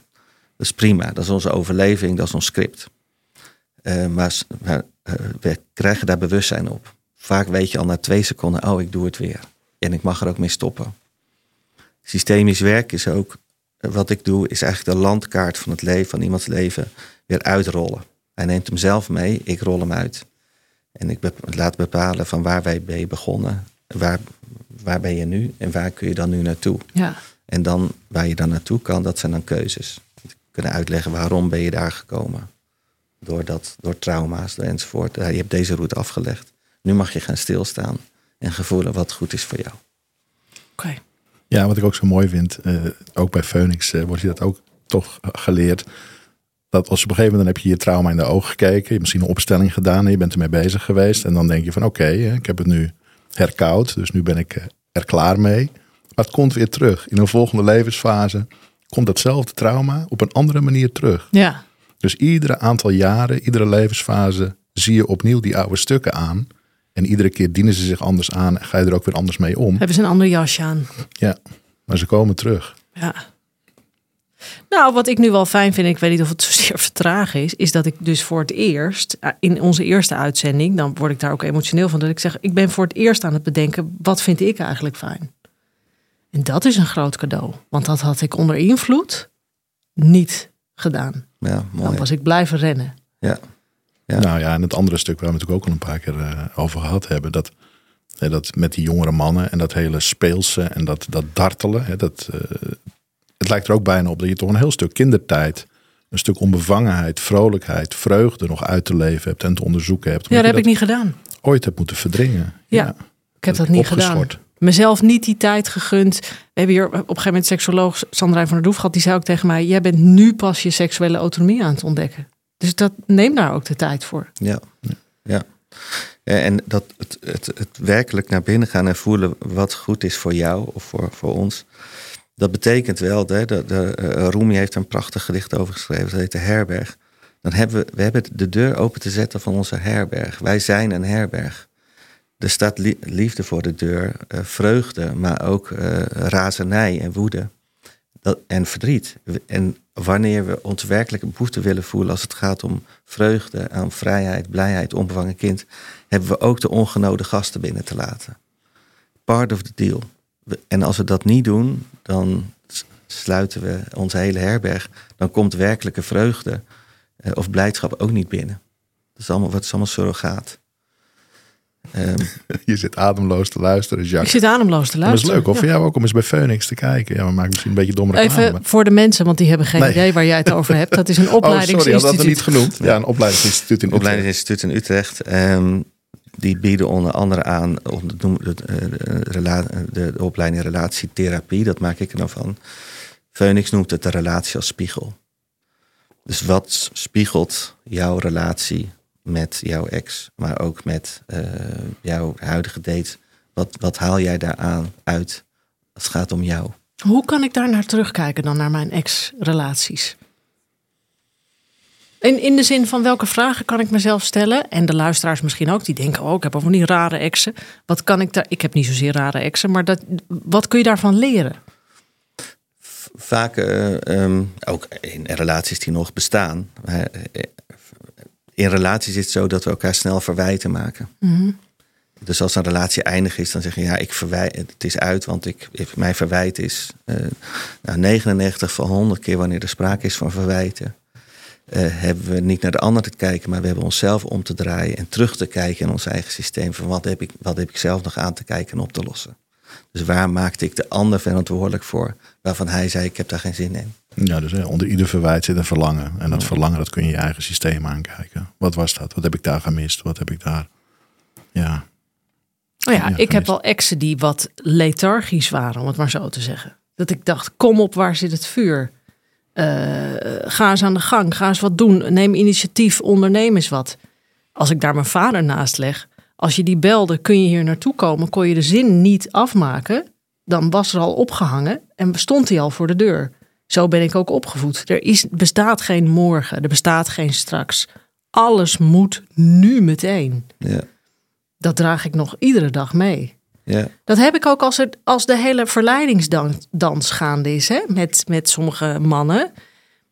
Speaker 3: Dat is prima, dat is onze overleving, dat is ons script. Eh, maar, eh, we krijgen daar bewustzijn op. Vaak weet je al na twee seconden, oh, ik doe het weer. En ik mag er ook mee stoppen. Systemisch werk is ook, eh, wat ik doe, is eigenlijk de landkaart van het leven, van iemands leven, weer uitrollen. Hij neemt hem zelf mee, ik rol hem uit. En ik laat bepalen van waar wij ben je begonnen, waar, waar ben je nu en waar kun je dan nu naartoe.
Speaker 1: Ja.
Speaker 3: En dan waar je dan naartoe kan, dat zijn dan keuzes. Kunnen uitleggen waarom ben je daar gekomen. Door, dat, door trauma's door enzovoort. Ja, je hebt deze route afgelegd. Nu mag je gaan stilstaan en gevoelen wat goed is voor jou.
Speaker 1: Oké.
Speaker 2: Ja, wat ik ook zo mooi vind, eh, ook bij Phoenix eh, wordt je dat ook toch geleerd. Dat als op een gegeven moment dan heb je je trauma in de ogen gekeken, je hebt misschien een opstelling gedaan en je bent ermee bezig geweest. En dan denk je van oké, eh, ik heb het nu herkoud, dus nu ben ik eh, er klaar mee. Maar het komt weer terug. In een volgende levensfase komt datzelfde trauma op een andere manier terug.
Speaker 1: Ja.
Speaker 2: Dus iedere aantal jaren, iedere levensfase zie je opnieuw die oude stukken aan. En iedere keer dienen ze zich anders aan en ga je er ook weer anders mee om.
Speaker 1: Hebben ze een ander jasje aan.
Speaker 2: Ja, maar ze komen terug.
Speaker 1: Ja. Nou, wat ik nu wel fijn vind, ik weet niet of het zozeer vertragen is, is dat ik dus voor het eerst, eh, in onze eerste uitzending, dan word ik daar ook emotioneel van, dat ik zeg, ik ben voor het eerst aan het bedenken, wat vind ik eigenlijk fijn? En dat is een groot cadeau, want dat had ik onder invloed niet gedaan.
Speaker 3: Ja,
Speaker 1: Dan
Speaker 3: mooi.
Speaker 1: was ik blijven rennen.
Speaker 3: Ja. Ja.
Speaker 2: Nou ja, en het andere stuk waar we het natuurlijk ook al een paar keer eh, over gehad hebben. Dat, hè, dat met die jongere mannen en dat hele speelse en dat, dat dartelen. Hè, dat, eh, het lijkt er ook bijna op dat je toch een heel stuk kindertijd. Een stuk onbevangenheid, vrolijkheid, vreugde nog uit te leven hebt en te onderzoeken hebt.
Speaker 1: Ja, dat heb ik niet gedaan.
Speaker 2: ooit hebt moeten verdringen.
Speaker 1: Ja, Ik heb dat niet gedaan. Mezelf niet die tijd gegund. We hebben hier op een gegeven moment seksoloog Sandrijn van der Doef gehad. Die zei ook tegen mij, jij bent nu pas je seksuele autonomie aan het ontdekken. Dus dat neem daar ook de tijd voor.
Speaker 3: Ja. ja. En dat het, het, het werkelijk naar binnen gaan en voelen wat goed is voor jou of voor, voor ons. Dat betekent wel, de, de, de, Rumi heeft een prachtig gedicht over geschreven, dat heet de herberg. Dan hebben we, we hebben de deur open te zetten van onze herberg. Wij zijn een herberg. Er staat li- liefde voor de deur, eh, vreugde, maar ook eh, razernij en woede. En verdriet. En wanneer we ons werkelijke behoefte willen voelen als het gaat om vreugde, aan vrijheid, blijheid, onbevangen kind, hebben we ook de ongenode gasten binnen te laten. Part of the deal. En als we dat niet doen, dan sluiten we onze hele herberg. Dan komt werkelijke vreugde eh, of blijdschap ook niet binnen. Dat is allemaal, wat is allemaal surrogaat. Ehm,
Speaker 2: Je zit ademloos te luisteren,
Speaker 1: Ik
Speaker 2: Jacques.
Speaker 1: zit ademloos te
Speaker 2: Maar dat is
Speaker 1: luisteren.
Speaker 2: leuk, of voor jou ook om eens bij Phoenix te kijken. Ja, we maken misschien een beetje domme reclame.
Speaker 1: Even
Speaker 2: maar-
Speaker 1: voor de mensen, want die hebben geen
Speaker 2: Nee.
Speaker 1: idee waar jij het over hebt. Dat is een
Speaker 2: Oh, sorry, had dat
Speaker 1: opleidingsinstituut.
Speaker 2: niet genoemd. Ja, een opleidingsinstituut in Utrecht.
Speaker 3: opleidingsinstituut in Utrecht. ehm, die bieden onder andere aan de, eh, de, rela- de, de opleiding relatietherapie. Dat maak ik er nou van. Phoenix noemt het de relatie als spiegel. Dus wat spiegelt jouw relatie met jouw ex, maar ook met eh, jouw huidige date? Wat, wat haal jij daaraan uit als het gaat om jou?
Speaker 1: Hoe kan ik daar naar terugkijken dan naar mijn ex-relaties? In, in de zin van welke vragen kan ik mezelf stellen? En de luisteraars misschien ook, die denken: Oh, ik heb over die rare exen. Wat kan ik daar? Ik heb niet zozeer rare exen, maar dat, wat kun je daarvan leren?
Speaker 3: vaak eh, ehm, ook in relaties die nog bestaan. In relaties is het zo dat we elkaar snel verwijten maken. Dus als een relatie eindig is, dan zeg je ja, ik verwijt, het is uit, want ik, ik- mijn verwijt is eh, nou, 99 van 100 keer wanneer er sprake is van verwijten. eh, hebben we niet naar de ander te kijken, maar we hebben onszelf om te draaien en terug te kijken in ons eigen systeem. Van wat heb ik, wat heb ik zelf nog aan te kijken en op te lossen. Dus waar maakte ik de ander verantwoordelijk voor, waarvan hij zei: Ik heb daar geen zin in.
Speaker 2: Ja, dus hè, onder ieder verwijt zit een verlangen. En dat verlangen, dat kun je je eigen systeem aankijken. Wat was dat? Wat heb ik daar gemist? Wat heb ik daar... Ja,
Speaker 1: Oh ja,
Speaker 2: Ja,
Speaker 1: ik heb wel exen die wat lethargisch waren, om het maar zo te zeggen. Dat ik dacht, kom op, waar zit het vuur? Eh, ga eens aan de gang, ga eens wat doen. Neem initiatief, onderneem eens wat. Als ik daar mijn vader naast leg, als je die belde, kun je hier naartoe komen, kon je de zin niet afmaken. Dan was er al opgehangen en stond hij al voor de deur. Zo ben ik ook opgevoed. Er is, bestaat geen morgen, er bestaat geen straks. Alles moet nu meteen.
Speaker 3: Ja,
Speaker 1: Dat draag ik nog iedere dag mee.
Speaker 3: ja,
Speaker 1: Dat heb ik ook als, het, als de hele verleidingsdans gaande is hè, met, met sommige mannen.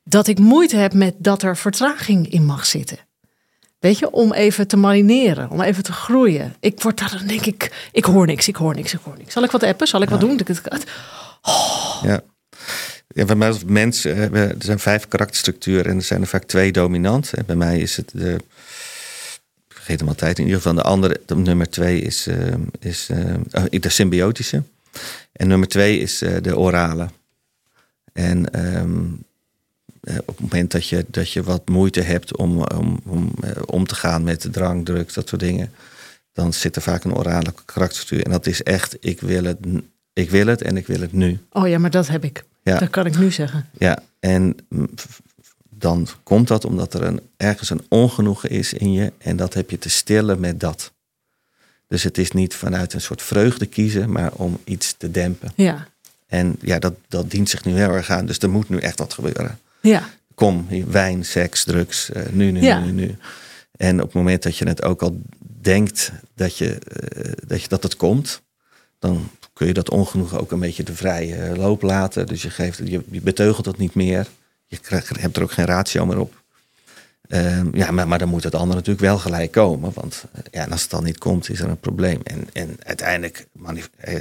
Speaker 1: Dat ik moeite heb met dat er vertraging in mag zitten. Weet je, om even te marineren, om even te groeien. Ik word daar dan denk ik, ik hoor niks, ik hoor niks, ik hoor niks. Zal ik wat appen? Zal ik wat doen?
Speaker 3: Ja. Ja, bij mij als mens, er zijn vijf karakterstructuren en er zijn er vaak twee dominant. Bij mij is het de, ik vergeet hem altijd, in ieder geval de andere, de nummer twee is, eh, is eh, oh, de symbiotische. En nummer twee is eh, de orale. En ehm, eh, op het moment dat je, dat je wat moeite hebt om, om, om, eh, om te gaan met de drang, drugs, dat soort dingen, dan zit er vaak een orale karakterstructuur. En dat is echt, ik wil het, ik wil het en ik wil het nu.
Speaker 1: Oh ja, maar dat heb ik.
Speaker 3: Ja.
Speaker 1: Dat kan ik nu zeggen.
Speaker 3: Ja, en dan komt dat omdat er een, ergens een ongenoegen is in je en dat heb je te stillen met dat. Dus het is niet vanuit een soort vreugde kiezen, maar om iets te dempen.
Speaker 1: Ja,
Speaker 3: En ja, dat, dat dient zich nu heel erg aan. Dus er moet nu echt wat gebeuren.
Speaker 1: Ja,
Speaker 3: Kom, wijn, seks, drugs, eh, nu, nu,
Speaker 1: Ja.
Speaker 3: nu, nu, nu. En op het moment dat je het ook al denkt dat, je, eh, dat, je, dat het komt, dan kun je dat ongenoegen ook een beetje de vrije loop laten. Dus je, geeft, je, je beteugelt het niet meer. Je krijgt, hebt er ook geen ratio meer op. Ehm, ja, maar, maar dan moet het andere natuurlijk wel gelijk komen. Want eh, ja, en als het dan niet komt, is er een probleem. En, en uiteindelijk,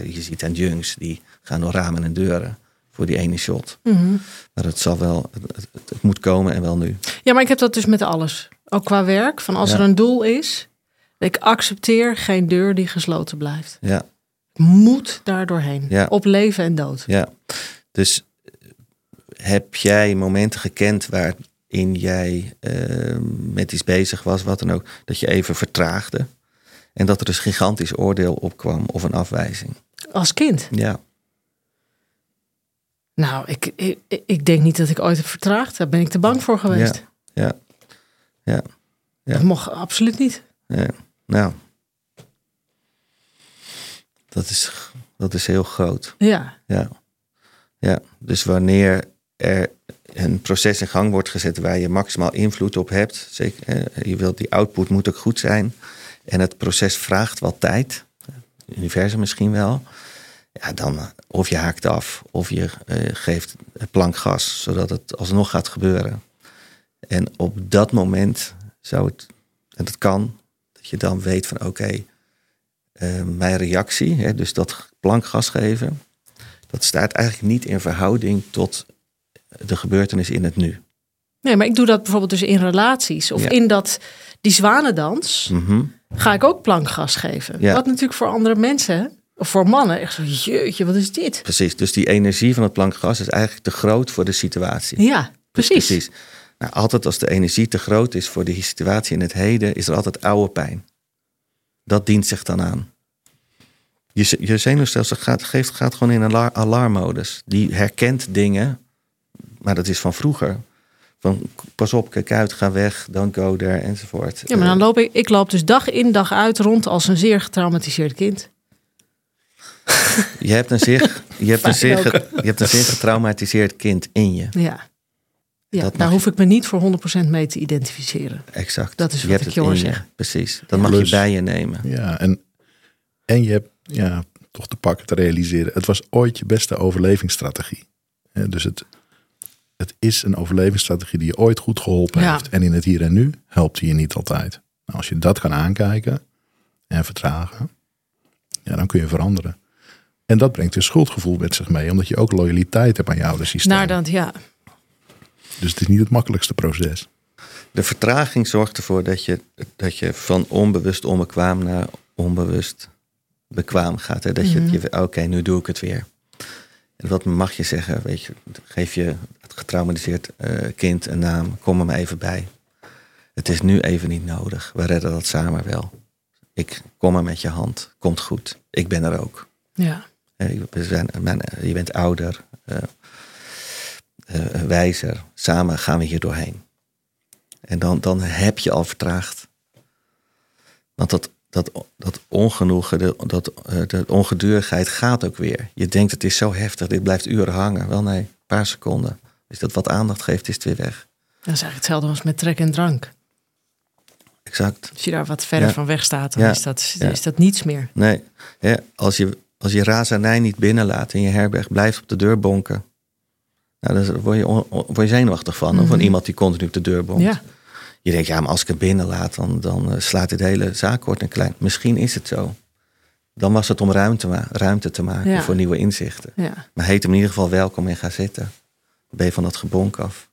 Speaker 3: je ziet aan junks, die gaan door ramen en deuren voor die ene shot.
Speaker 1: Mhm.
Speaker 3: Maar het zal wel, het, het- moet komen en wel nu.
Speaker 1: ja, maar ik heb dat dus met alles. Ook qua werk. Van als
Speaker 3: Ja.
Speaker 1: er een doel is, ik accepteer geen deur die gesloten blijft.
Speaker 3: Ja,
Speaker 1: Ik moet daar doorheen.
Speaker 3: Ja.
Speaker 1: Op leven en dood.
Speaker 3: ja. Dus eh, heb jij momenten gekend waarin jij eh, met iets bezig was, wat dan ook, dat je even vertraagde? En dat er dus gigantisch oordeel opkwam of een afwijzing?
Speaker 1: Als kind.
Speaker 3: Ja,
Speaker 1: Nou, ik, ik, ik denk niet dat ik ooit heb vertraagd. Daar ben ik te bang voor geweest.
Speaker 3: ja, ja. Ja.
Speaker 1: Dat mocht absoluut niet.
Speaker 3: ja. Nou, dat is, dat is heel groot.
Speaker 1: Ja,
Speaker 3: Ja. ja, dus wanneer er een proces in gang wordt gezet waar je maximaal invloed op hebt, zeker, je wilt die output moet ook goed zijn en het proces vraagt wat tijd, het universum misschien wel, ja, dan of je haakt af of je eh, geeft plankgas zodat het alsnog gaat gebeuren. En op dat moment zou het, en dat kan, dat je dan weet van oké, eh, mijn reactie, hè, dus dat plankgas geven, dat staat eigenlijk niet in verhouding tot de gebeurtenis in het nu.
Speaker 1: nee, maar ik doe dat bijvoorbeeld dus in relaties. Of
Speaker 3: Ja.
Speaker 1: in dat, die zwanendans
Speaker 3: Mhm.
Speaker 1: ga ik ook plankgas geven.
Speaker 3: Ja.
Speaker 1: Wat natuurlijk voor andere mensen, voor mannen, echt zo, jeetje, wat is dit?
Speaker 3: Precies, dus die energie van het plankgas is eigenlijk te groot voor de situatie.
Speaker 1: Ja, precies.
Speaker 3: Precies. Nou, altijd als de energie te groot is voor de situatie in het heden, is er altijd oude pijn. Dat dient zich dan aan. Je, je zenuwstelsel gaat, geeft, gaat gewoon in een alar- alarmmodus. Die herkent dingen, maar dat is van vroeger. Van pas op, kijk uit, ga weg, don't go there, enzovoort.
Speaker 1: Ja, maar dan loop ik, ik loop dus dag in dag uit rond als een zeer getraumatiseerd kind.
Speaker 3: Je hebt een zeer, je hebt een zeer, je hebt een zeer getraumatiseerd kind in je.
Speaker 1: Ja. Ja,
Speaker 3: Dat
Speaker 1: daar
Speaker 3: mag
Speaker 1: hoef ik me niet voor 100% mee te identificeren.
Speaker 3: Exact.
Speaker 1: Dat is
Speaker 3: je
Speaker 1: wat
Speaker 3: hebt
Speaker 1: ik
Speaker 3: het
Speaker 1: je hoor zeggen.
Speaker 3: Precies. Dat mag
Speaker 2: Plus-
Speaker 3: je bij je nemen.
Speaker 2: Ja, en, en je hebt ja, toch te pakken te realiseren. Het was ooit je beste overlevingsstrategie. Hè, Dus het, het is een overlevingsstrategie die je ooit goed geholpen
Speaker 1: Ja.
Speaker 2: heeft. En in het hier en nu helpt die je niet altijd. Nou, als je dat kan aankijken en vertragen, ja, dan kun je veranderen. En dat brengt een schuldgevoel met zich mee, omdat je ook loyaliteit hebt aan je oude systeem.
Speaker 1: Naar dat, ja.
Speaker 2: Dus het is niet het makkelijkste proces.
Speaker 3: De vertraging zorgt ervoor dat je, dat je van onbewust onbekwaam naar onbewust bekwaam gaat. Hè? Dat je,
Speaker 1: Mhm.
Speaker 3: je oké, nu doe ik het weer. En wat mag je zeggen? Weet je, geef je het getraumatiseerd eh, kind een naam. Kom er maar even bij. Het is nu even niet nodig. We redden dat samen wel. Ik kom er met je hand. Komt goed. Ik ben er ook.
Speaker 1: ja.
Speaker 3: Eh, we zijn, mijn- je bent ouder, eh, eh, wijzer. Samen gaan we hier doorheen. En dan, dan heb je al vertraagd. Want dat, dat, dat ongenoegen, de, dat, eh, de ongedurigheid gaat ook weer. Je denkt het is zo heftig, dit blijft uren hangen. Wel nee, een paar seconden. Je dat wat aandacht geeft, is het weer weg.
Speaker 1: Dat is eigenlijk hetzelfde als met trek en drank.
Speaker 3: Exact.
Speaker 1: Als je daar wat verder
Speaker 3: Ja.
Speaker 1: van weg staat, dan
Speaker 3: Ja.
Speaker 1: is, dat,
Speaker 3: Ja.
Speaker 1: is dat niets meer.
Speaker 3: Nee, hè, als, je, als je razernij niet binnenlaat in je herberg, blijft op de deur bonken. Nou, daar word je, on- word je zenuwachtig van. Of van
Speaker 1: Mhm.
Speaker 3: iemand die continu op de deur bonkt.
Speaker 1: Ja.
Speaker 3: Je denkt, ja, maar als ik het binnenlaat, dan, dan eh, slaat dit hele zaak kort en klein. Misschien is het zo. Dan was het om ruimte, ma- ruimte te maken
Speaker 1: Ja.
Speaker 3: voor nieuwe inzichten.
Speaker 1: Ja.
Speaker 3: Maar heet hem in ieder geval welkom en ga zitten. Dan ben je van dat gebonk af.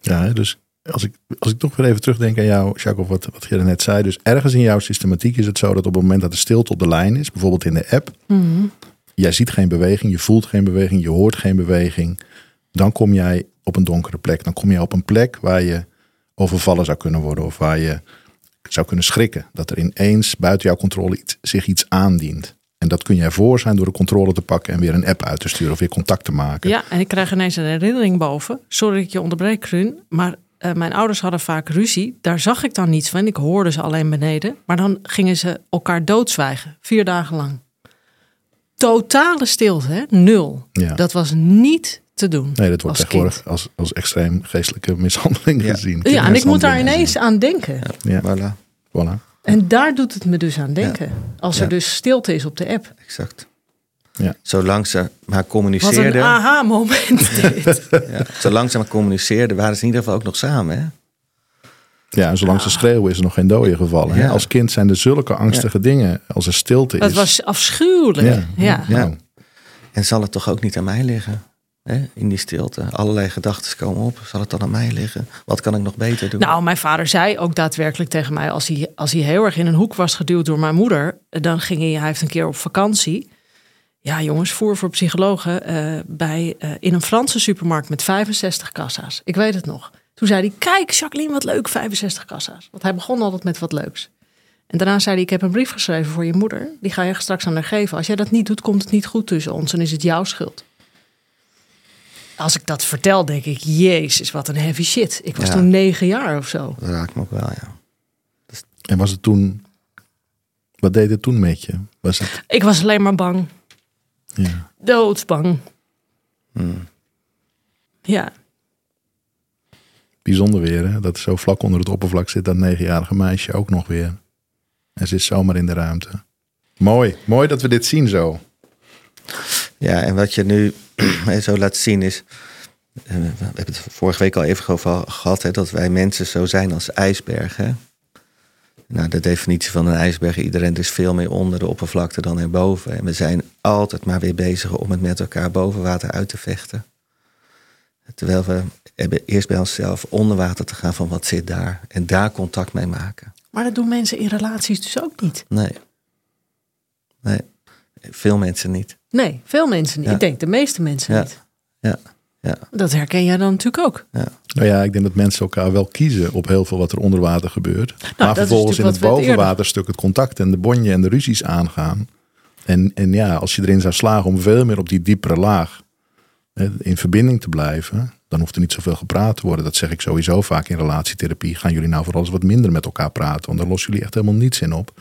Speaker 2: Ja, dus als ik, als ik toch weer even terugdenk aan jou, Jacques, of wat, wat je net zei. Dus ergens in jouw systematiek is het zo dat op het moment dat de stilte op de lijn is, bijvoorbeeld in de app,
Speaker 1: Mhm.
Speaker 2: jij ziet geen beweging, je voelt geen beweging, je hoort geen beweging. Dan kom jij op een donkere plek. Dan kom je op een plek waar je overvallen zou kunnen worden of waar je zou kunnen schrikken. Dat er ineens buiten jouw controle iets, zich iets aandient. En dat kun je ervoor zijn door de controle te pakken en weer een app uit te sturen of weer contact te maken.
Speaker 1: Ja, en ik krijg ineens een herinnering boven. Sorry dat ik je onderbreek, Kruun. Maar eh, mijn ouders hadden vaak ruzie. Daar zag ik dan niets van. Ik hoorde ze alleen beneden. Maar dan gingen ze elkaar doodzwijgen. Vier dagen lang. Totale stilte, hè? Nul.
Speaker 2: Ja.
Speaker 1: Dat was niet te doen.
Speaker 2: Nee, dat wordt
Speaker 1: als
Speaker 2: tegenwoordig als, als extreem geestelijke mishandeling
Speaker 3: Ja.
Speaker 2: gezien.
Speaker 1: Ja, en ik moet daar ineens aan denken.
Speaker 2: Ja,
Speaker 3: Voilà,
Speaker 2: voilà.
Speaker 1: En daar doet het me dus aan denken. Als er dus stilte is op de app.
Speaker 3: exact.
Speaker 2: Ja.
Speaker 3: Zolang ze maar
Speaker 1: Wat een
Speaker 3: communiceerden,
Speaker 1: aha-moment dit.
Speaker 3: ja, zolang ze maar communiceerden, waren ze in ieder geval ook nog samen. Hè?
Speaker 2: Ja, en zolang ze schreeuwen is er nog geen doden gevallen. hè? Als kind zijn er zulke angstige dingen. Als er stilte
Speaker 1: Dat
Speaker 2: is.
Speaker 1: was afschuwelijk.
Speaker 2: Ja.
Speaker 1: Ja.
Speaker 3: Ja.
Speaker 2: Nou,
Speaker 3: En zal het toch ook niet aan mij liggen? Hè? In die stilte. Allerlei gedachten komen op. Zal het dan aan mij liggen? Wat kan ik nog beter doen?
Speaker 1: Nou, mijn vader zei ook daadwerkelijk tegen mij... als hij, als hij heel erg in een hoek was geduwd door mijn moeder... dan ging hij, hij heeft een keer op vakantie... Ja, jongens, voer voor psychologen eh, bij, eh, in een Franse supermarkt met 65 kassa's. Ik weet het nog. Toen zei hij, kijk Jacqueline, wat leuk, 65 kassa's. Want hij begon altijd met wat leuks. En daarna zei hij, ik heb een brief geschreven voor je moeder. Die ga je straks aan haar geven. Als jij dat niet doet, komt het niet goed tussen ons en is het jouw schuld. Als ik dat vertel, denk ik, jezus, wat een heavy shit. Ik was
Speaker 3: Ja.
Speaker 1: toen negen jaar of zo.
Speaker 3: Dat raakt me ook wel, ja.
Speaker 2: en was het toen. Wat deed het toen met je? Was het.
Speaker 1: Ik was alleen maar bang.
Speaker 2: Ja.
Speaker 1: Doodsbang.
Speaker 3: Hmm.
Speaker 1: Ja.
Speaker 2: Bijzonder weer, hè? Dat zo vlak onder het oppervlak zit dat negenjarige meisje ook nog weer. En ze is zomaar in de ruimte. Mooi, mooi dat we dit zien zo.
Speaker 3: Ja, en wat je nu zo laat zien is... eh, We hebben het vorige week al even over gehad... Hè, dat wij mensen zo zijn als ijsbergen. Nou, de definitie van een ijsberg... iedereen is veel meer onder de oppervlakte dan erboven. En we zijn altijd maar weer bezig om het met elkaar boven water uit te vechten. Terwijl we hebben eerst bij onszelf onder water te gaan van wat zit daar. En daar contact mee maken.
Speaker 1: Maar dat doen mensen in relaties dus ook niet.
Speaker 3: Nee. Nee, veel mensen niet.
Speaker 1: Nee, veel mensen niet.
Speaker 3: Ja.
Speaker 1: Ik denk de meeste mensen
Speaker 3: Ja.
Speaker 1: niet.
Speaker 3: Ja, ja,
Speaker 1: Dat herken jij dan natuurlijk ook.
Speaker 3: ja.
Speaker 2: Nou ja, ik denk dat mensen elkaar wel kiezen op heel veel wat er onder water gebeurt. maar
Speaker 1: Nou, is
Speaker 2: vervolgens in het bovenwaterstuk het contact en de bonje en de ruzies aangaan. En, en ja, als je erin zou slagen om veel meer op die diepere laag hè, in verbinding te blijven, dan hoeft er niet zoveel gepraat te worden. Dat zeg ik sowieso vaak in relatietherapie. Gaan jullie nou vooral eens wat minder met elkaar praten, want daar lossen jullie echt helemaal niets in op.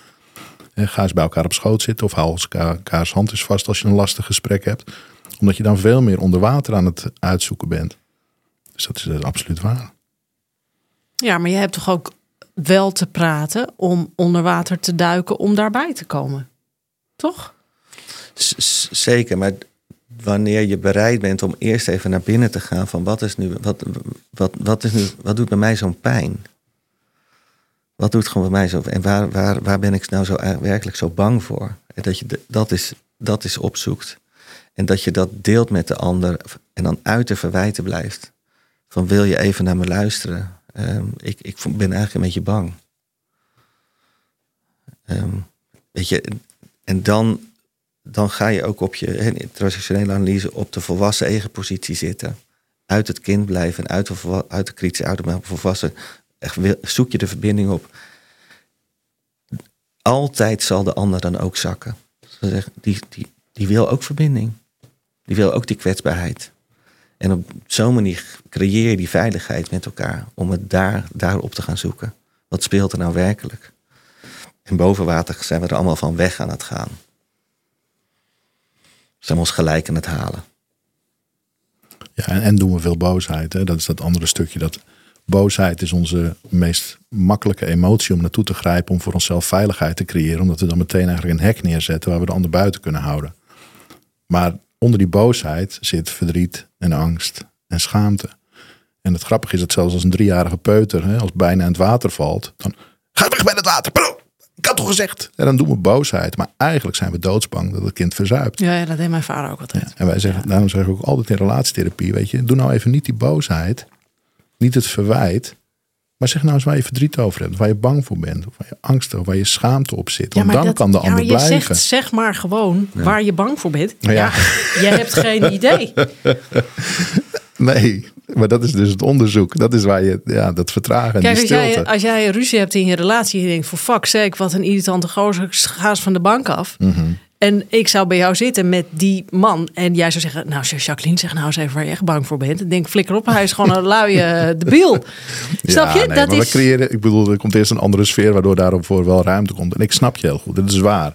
Speaker 2: Hè, Ga eens bij elkaar op schoot zitten of hou elkaar- elkaars hand eens vast als je een lastig gesprek hebt. Omdat je dan veel meer onder water aan het uitzoeken bent. Dus dat is absoluut waar.
Speaker 1: Ja, maar je hebt toch ook wel te praten om onder water te duiken om daarbij te komen. Toch?
Speaker 3: Z- Zeker, maar wanneer je bereid bent om eerst even naar binnen te gaan van wat is nu, wat, wat, wat is nu, wat doet bij mij zo'n pijn? Wat doet gewoon bij mij zo? En waar, waar, waar ben ik nou zo eigenlijk werkelijk zo bang voor? En dat je de- dat is, dat is opzoekt. En dat je dat deelt met de ander en dan uit de verwijten blijft. Van wil je even naar me luisteren? Ehm, ik, ik ben eigenlijk een beetje bang. Ehm, weet je, en dan, dan ga je ook op je in transactionele analyse op de volwassen eigen positie zitten. Uit het kind blijven en uit de, uit de kritische maar volwassen. Echt, zoek je de verbinding op. Altijd zal de ander dan ook zakken. Die, die, die wil ook verbinding. Die wil ook die kwetsbaarheid. En op zo'n manier creëer je die veiligheid met elkaar om het daar, daarop te gaan zoeken. Wat speelt er nou werkelijk? En boven water zijn we er allemaal van weg aan het gaan. Zijn we ons gelijk aan het halen.
Speaker 2: Ja, en, en doen we veel boosheid. Hè? Dat is dat andere stukje. Dat boosheid is onze meest makkelijke emotie om naartoe te grijpen. Om voor onszelf veiligheid te creëren. Omdat we dan meteen eigenlijk een hek neerzetten waar we de ander buiten kunnen houden. Maar onder die boosheid zit verdriet en angst en schaamte. En het grappige is dat zelfs als een driejarige peuter, hè, als bijna in het water valt, dan ga weg bij het water. Ik had toch gezegd. En dan doen we boosheid. Maar eigenlijk zijn we doodsbang dat het kind verzuipt.
Speaker 1: Ja, ja, dat deed mijn vader ook altijd.
Speaker 2: Ja, en wij zeggen, daarom zeggen we ook altijd in relatietherapie, weet je, doe nou even niet die boosheid, niet het verwijt, maar zeg nou eens waar je verdriet over hebt, waar je bang voor bent, of waar je angst of waar je schaamte op zit. Want dan
Speaker 1: dat-
Speaker 2: kan de
Speaker 1: ja,
Speaker 2: ander
Speaker 1: maar je
Speaker 2: blijven.
Speaker 1: Zegt, zeg maar gewoon waar je bang voor bent.
Speaker 2: Ja.
Speaker 1: Ja. je hebt geen idee.
Speaker 2: Nee, maar dat is dus het onderzoek. Dat is waar je, ja, dat vertragen en
Speaker 1: Kijk,
Speaker 2: die
Speaker 1: als jij,
Speaker 2: stilte.
Speaker 1: als jij ruzie hebt in je relatie, je denkt voor fuck sake, wat een irritante gozer, ga eens van de bank af.
Speaker 2: Mhm.
Speaker 1: En ik zou bij jou zitten met die man en jij zou zeggen, nou Jacqueline, zeg nou eens even waar je echt bang voor bent. Ik denk, flikker op, hij is gewoon een luie debiel. Snap je?
Speaker 2: Ja, nee,
Speaker 1: dat
Speaker 2: maar
Speaker 1: is...
Speaker 2: we creëren, ik bedoel, er komt eerst een andere sfeer waardoor daarvoor wel ruimte komt. En ik snap je heel goed, dat is waar.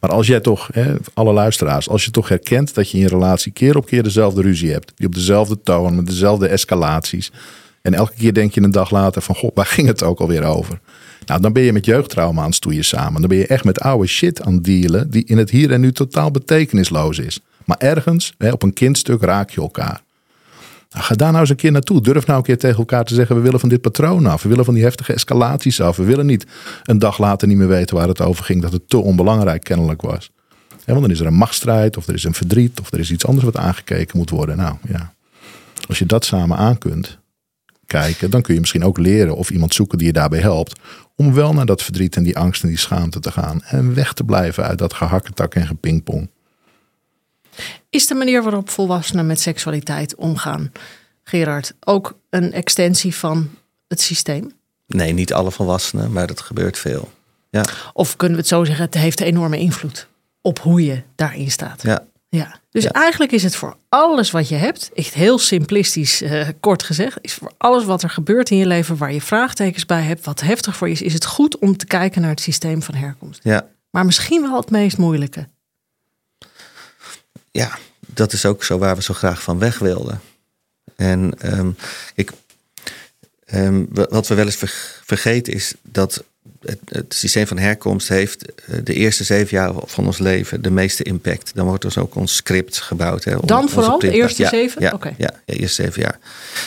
Speaker 2: Maar als jij toch, hè, alle luisteraars, als je toch herkent dat je in je relatie keer op keer dezelfde ruzie hebt, die op dezelfde toon, met dezelfde escalaties. En elke keer denk je een dag later van, god, waar ging het ook alweer over? Nou, dan ben je met jeugdtrauma aan het stoeien samen. Dan ben je echt met oude shit aan het dealen die in het hier en nu totaal betekenisloos is. Maar ergens, hè, op een kindstuk, raak je elkaar. Nou, ga daar nou eens een keer naartoe. Durf nou een keer tegen elkaar te zeggen: we willen van dit patroon af. We willen van die heftige escalaties af. We willen niet een dag later niet meer weten waar het over ging. Dat het te onbelangrijk kennelijk was. Want dan is er een machtsstrijd, of er is een verdriet, of er is iets anders wat aangekeken moet worden. Nou ja, als je dat samen aan kunt kijken, dan kun je misschien ook leren of iemand zoeken die je daarbij helpt. Om wel naar dat verdriet en die angst en die schaamte te gaan. En weg te blijven uit dat gehakketak en gepingpong.
Speaker 1: Is de manier waarop volwassenen met seksualiteit omgaan, Gerard, ook een extensie van het systeem?
Speaker 3: Nee, niet alle volwassenen, maar dat gebeurt veel. Ja,
Speaker 1: Of kunnen we het zo zeggen, het heeft enorme invloed op hoe je daarin staat.
Speaker 3: ja.
Speaker 1: Ja, dus
Speaker 3: Ja.
Speaker 1: eigenlijk is het voor alles wat je hebt, echt heel simplistisch eh, kort gezegd, is voor alles wat er gebeurt in je leven waar je vraagtekens bij hebt, wat heftig voor je is, is het goed om te kijken naar het systeem van herkomst.
Speaker 3: ja.
Speaker 1: Maar misschien wel het meest moeilijke.
Speaker 3: ja, dat is ook zo waar we zo graag van weg wilden. En ehm, ik, ehm, wa- wat we wel eens ver- vergeten is dat het, het systeem van herkomst heeft eh, de eerste zeven jaar van ons leven de meeste impact. Dan wordt dus ook ons script gebouwd. Hè,
Speaker 1: Dan vooral? De eerste
Speaker 3: ja,
Speaker 1: zeven?
Speaker 3: Ja, ja, eerste zeven jaar.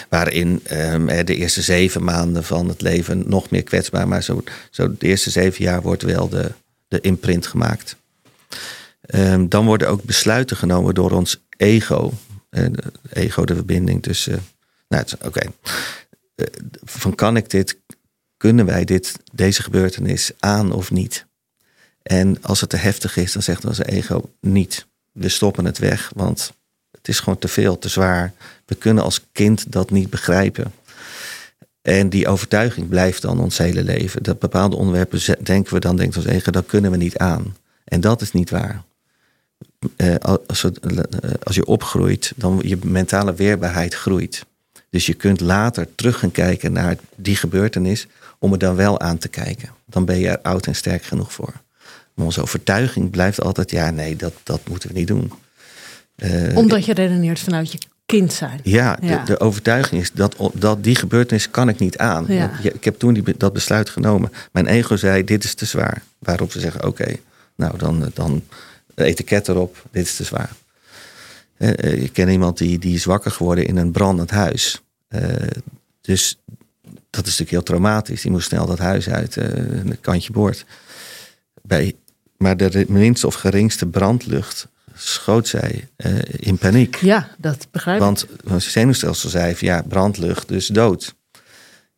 Speaker 3: Waarin ehm, eh, de eerste zeven maanden van het leven nog meer kwetsbaar. Maar zo, zo de eerste zeven jaar wordt wel de, de imprint gemaakt. Ehm, dan worden ook besluiten genomen door ons ego. De ego, de verbinding tussen. Nou, oké. Eh, van kan ik dit, kunnen wij dit, deze gebeurtenis aan of niet? En als het te heftig is, dan zegt onze ego niet. We stoppen het weg, want het is gewoon te veel, te zwaar. We kunnen als kind dat niet begrijpen. En die overtuiging blijft dan ons hele leven. Dat bepaalde onderwerpen denken we dan, denkt ons ego, dat kunnen we niet aan. En dat is niet waar. Eh, eh, als je opgroeit, dan je mentale weerbaarheid groeit. Dus je kunt later terug gaan kijken naar die gebeurtenis om er dan wel aan te kijken. Dan ben je er oud en sterk genoeg voor. Maar onze overtuiging blijft altijd, ja nee, dat, dat moeten we niet doen. Eh,
Speaker 1: Omdat je redeneert vanuit je kind zijn.
Speaker 3: ja,
Speaker 1: Ja.
Speaker 3: De, de overtuiging is dat, dat die gebeurtenis kan ik niet aan.
Speaker 1: Ja.
Speaker 3: Ik heb toen die, dat besluit genomen. Mijn ego zei, dit is te zwaar. Waarop we zeggen, oké, nou dan, dan etiket erop, dit is te zwaar. Eh, eh, Ik ken iemand die, die is wakker geworden in een brandend huis. Eh, dus dat is natuurlijk heel traumatisch. Die moest snel dat huis uit, eh, een kantje boord. Bij, maar de minste of geringste brandlucht schoot zij eh, in paniek.
Speaker 1: Ja, dat begrijp ik.
Speaker 3: Want het zenuwstelsel zei van ja, brandlucht, dus dood.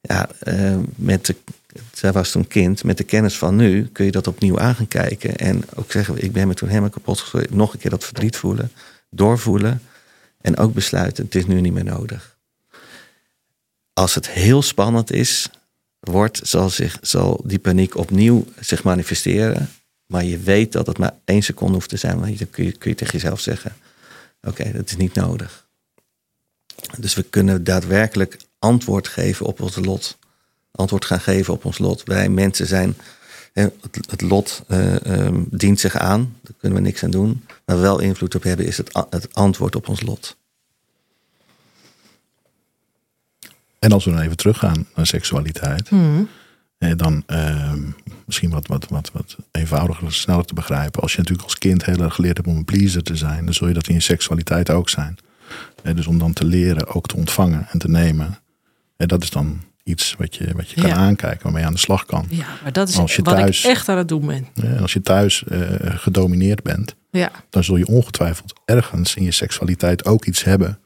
Speaker 3: Ja, eh, met de, zij was toen kind. Met de kennis van nu kun je dat opnieuw aan gaan kijken. En ook zeggen, ik ben me toen helemaal kapot geschreven. Nog een keer dat verdriet voelen, doorvoelen. En ook besluiten, het is nu niet meer nodig. Als het heel spannend is, wordt, zal, zich, zal die paniek opnieuw zich manifesteren. Maar je weet dat het maar één seconde hoeft te zijn. Want dan kun je, kun je tegen jezelf zeggen, oké, dat is niet nodig. Dus we kunnen daadwerkelijk antwoord geven op ons lot. Antwoord gaan geven op ons lot. Wij mensen zijn, het, lot ehm, dient zich aan. Daar kunnen we niks aan doen. Waar we wel invloed op hebben is het, het antwoord op ons lot.
Speaker 2: En als we dan even teruggaan naar seksualiteit, eh, dan ehm, misschien wat, wat, wat, wat eenvoudiger, sneller te begrijpen. Als je natuurlijk als kind heel erg geleerd hebt om een pleaser te zijn, dan zul je dat in je seksualiteit ook zijn. Eh, dus om dan te leren ook te ontvangen en te nemen. En dat is dan iets wat je, wat je kan
Speaker 1: Ja.
Speaker 2: aankijken, waarmee je aan de slag kan.
Speaker 1: Ja, maar dat is
Speaker 2: Als je
Speaker 1: wat
Speaker 2: thuis-
Speaker 1: ik echt aan het doen ben.
Speaker 2: En als je thuis eh, gedomineerd bent,
Speaker 1: Ja,
Speaker 2: dan zul je ongetwijfeld ergens in je seksualiteit ook iets hebben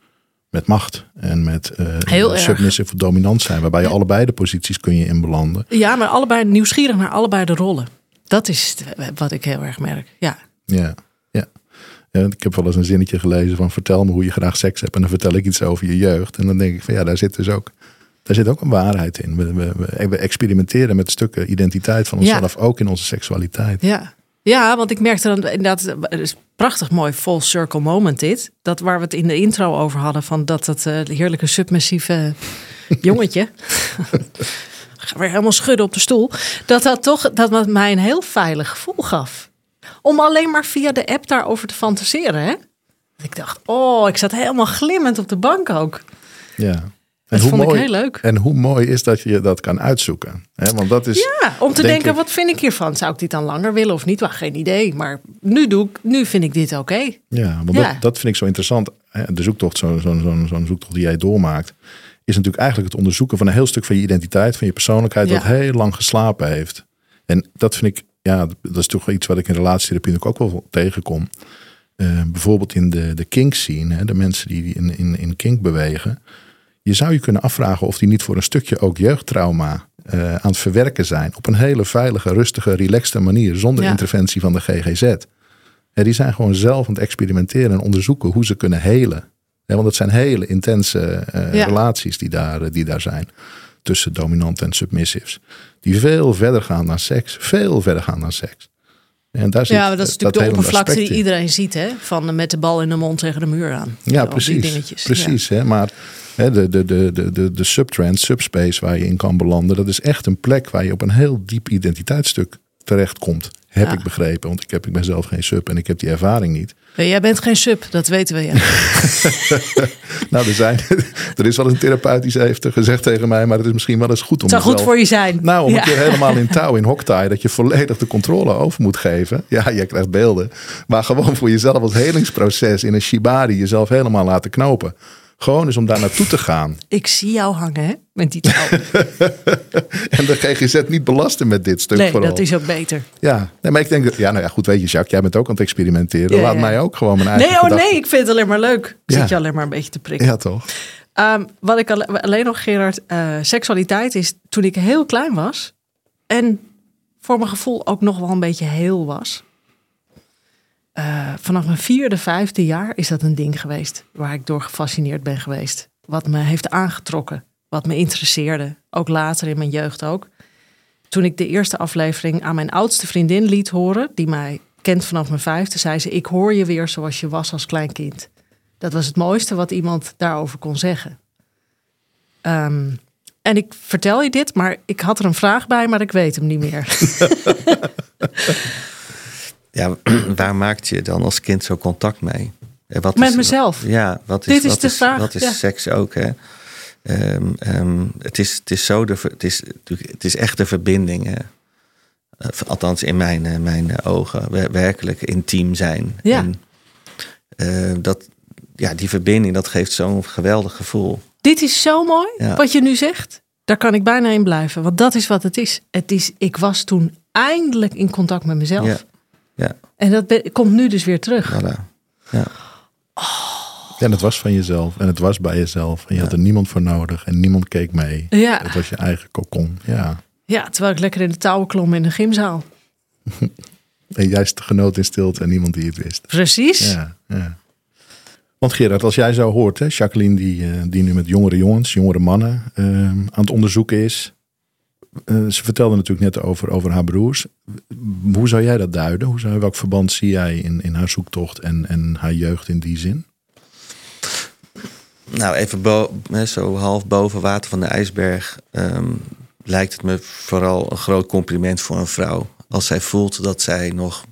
Speaker 2: met macht en met eh,
Speaker 1: erg.
Speaker 2: submissive of dominant zijn, waarbij je allebei de posities kun je in belanden.
Speaker 1: ja maar allebei nieuwsgierig naar allebei de rollen. Dat is het- wat ik heel erg merk. Ja,
Speaker 2: Ja, ja. ja ik heb wel eens een zinnetje gelezen van vertel me hoe je graag seks hebt en dan vertel ik iets over je jeugd. En dan denk ik van ja, daar zit dus ook, daar zit ook een waarheid in. We, we, we, we experimenteren met stukken identiteit van
Speaker 1: Ja.
Speaker 2: onszelf, ook in onze seksualiteit.
Speaker 1: ja. Ja, want ik merkte dan inderdaad, het is een prachtig mooi full circle moment dit. Dat waar we het in de intro over hadden, van dat dat eh, heerlijke submissieve jongetje, ga weer helemaal schudden op de stoel, dat dat toch dat dat mij een heel veilig gevoel gaf. Om alleen maar via de app daarover te fantaseren. Hè? Ik dacht, oh, ik zat helemaal glimmend op de bank ook.
Speaker 2: Ja.
Speaker 1: Dat vond ik heel leuk.
Speaker 2: En hoe mooi is dat je dat kan uitzoeken. Hè? Want dat is,
Speaker 1: Ja, om te
Speaker 2: denk
Speaker 1: denken,
Speaker 2: ik-
Speaker 1: wat vind ik hiervan? Zou ik dit dan langer willen of niet? Wel, geen idee. Maar nu, doe ik, nu vind ik dit oké.
Speaker 2: Ja, want
Speaker 1: Ja.
Speaker 2: Dat, dat vind ik zo interessant. De zoektocht, zo'n zo, zo, zo'n zoektocht die jij doormaakt, is natuurlijk eigenlijk het onderzoeken van een heel stuk van je identiteit, van je persoonlijkheid,
Speaker 1: Ja.
Speaker 2: dat heel lang geslapen heeft. En dat vind ik, ja, dat is toch iets wat ik in relatietherapie ook wel tegenkom. Eh, bijvoorbeeld in de, de kink scene, hè, de mensen die in, in, in kink bewegen. Je zou je kunnen afvragen of die niet voor een stukje ook jeugdtrauma eh, aan het verwerken zijn. Op een hele veilige, rustige, relaxte manier, zonder
Speaker 1: Ja.
Speaker 2: interventie van de GGZ. Ja, die zijn gewoon zelf aan het experimenteren en onderzoeken hoe ze kunnen helen. Ja, want het zijn hele intense eh,
Speaker 1: Ja.
Speaker 2: relaties die daar, eh, die daar zijn. Tussen dominant en submissives. Die veel verder gaan dan seks. Veel verder gaan dan seks. En daar zit
Speaker 1: Ja, maar dat is natuurlijk de
Speaker 2: helende
Speaker 1: oppervlakte die iedereen ziet. Hè? Van met de bal in de mond tegen de muur aan.
Speaker 2: Ja, precies. precies hè? Maar hè, de, de, de, de, de, de subtrend, subspace waar je in kan belanden, dat is echt een plek waar je op een heel diep identiteitsstuk terechtkomt. Heb
Speaker 1: Ja.
Speaker 2: ik begrepen, want ik, heb, ik ben zelf geen sub en ik heb die ervaring niet.
Speaker 1: Jij bent geen sub, dat weten we. Ja.
Speaker 2: Nou, er, zijn, er is wel een therapeut die heeft gezegd tegen mij, maar het is misschien wel eens goed om
Speaker 1: Het zou goed voor je zijn.
Speaker 2: Nou, om
Speaker 1: Ja.
Speaker 2: een keer helemaal in touw, in hoktaai, dat je volledig de controle over moet geven. Ja, jij krijgt beelden. Maar gewoon voor jezelf als helingsproces in een shibari jezelf helemaal laten knopen. Gewoon is om daar naartoe te gaan.
Speaker 1: Ik zie jou hangen, hè? Met die touw.
Speaker 2: En de GGZ niet belasten met dit stuk
Speaker 1: Nee,
Speaker 2: vooral.
Speaker 1: dat is ook beter.
Speaker 2: Ja, nee, maar ik denk dat, ja, nou ja, goed, weet je, Jacques, jij bent ook aan het experimenteren.
Speaker 1: Ja,
Speaker 2: Laat
Speaker 1: ja.
Speaker 2: mij ook gewoon mijn eigen
Speaker 1: Nee, oh
Speaker 2: gedachten-
Speaker 1: nee, ik vind het alleen maar leuk. Ik
Speaker 2: Ja.
Speaker 1: Zit je alleen maar een beetje te prikken.
Speaker 2: Ja, toch?
Speaker 1: Ehm, wat ik alle- alleen nog, Gerard, eh, seksualiteit is toen ik heel klein was. En voor mijn gevoel ook nog wel een beetje heel was. Eh, vanaf mijn vierde, vijfde jaar is dat een ding geweest. Waar ik door gefascineerd ben geweest. Wat me heeft aangetrokken. Wat me interesseerde. Ook later in mijn jeugd ook. Toen ik de eerste aflevering aan mijn oudste vriendin liet horen. Die mij kent vanaf mijn vijfde. Zei ze, ik hoor je weer zoals je was als klein kind. Dat was het mooiste wat iemand daarover kon zeggen. Ehm, en ik vertel je dit, maar ik had er een vraag bij, maar ik weet hem niet meer.
Speaker 3: Ja, waar maakt je dan als kind zo contact mee? Eh, Wat
Speaker 1: Met mezelf.
Speaker 3: Ja, wat is,
Speaker 1: Dit is
Speaker 3: wat
Speaker 1: de vraag,
Speaker 3: Wat is
Speaker 1: ja.
Speaker 3: seks ook, hè? Ehm, ehm, het, is, het is zo, de, het, is, het is echt de verbinding, hè? Althans in mijn, eh, mijn ogen, wer- werkelijk intiem zijn.
Speaker 1: Ja.
Speaker 3: En, eh, dat, ja, die verbinding, dat geeft zo'n geweldig gevoel.
Speaker 1: dit is zo mooi,
Speaker 3: Ja.
Speaker 1: wat je nu zegt. Daar kan ik bijna in blijven, want dat is wat het is. Het is ik was toen eindelijk in contact met mezelf.
Speaker 3: Ja. Ja,
Speaker 1: En dat be- komt nu dus weer terug.
Speaker 3: voilà. Ja.
Speaker 2: Ja, en het was van jezelf en het was bij jezelf. En je had er niemand voor nodig en niemand keek mee.
Speaker 1: Ja.
Speaker 2: Het was je eigen kokon. Ja.
Speaker 1: ja, terwijl ik lekker in de touwen klom in de gymzaal.
Speaker 2: En jij genoot in stilte en niemand die het wist.
Speaker 1: Precies.
Speaker 2: Ja, ja. Want Gerard, als jij zo hoort, hè, Jacqueline die, eh, die nu met jongere jongens, jongere mannen eh, aan het onderzoeken is. Eh, ze vertelde natuurlijk net over, over haar broers. Hoe zou jij dat duiden? Hoe zou, welk verband zie jij in, in haar zoektocht en, en haar jeugd in die zin?
Speaker 3: Nou, even zo half boven water van de ijsberg. ehm, lijkt het me vooral een groot compliment voor een vrouw. Als zij voelt dat zij nog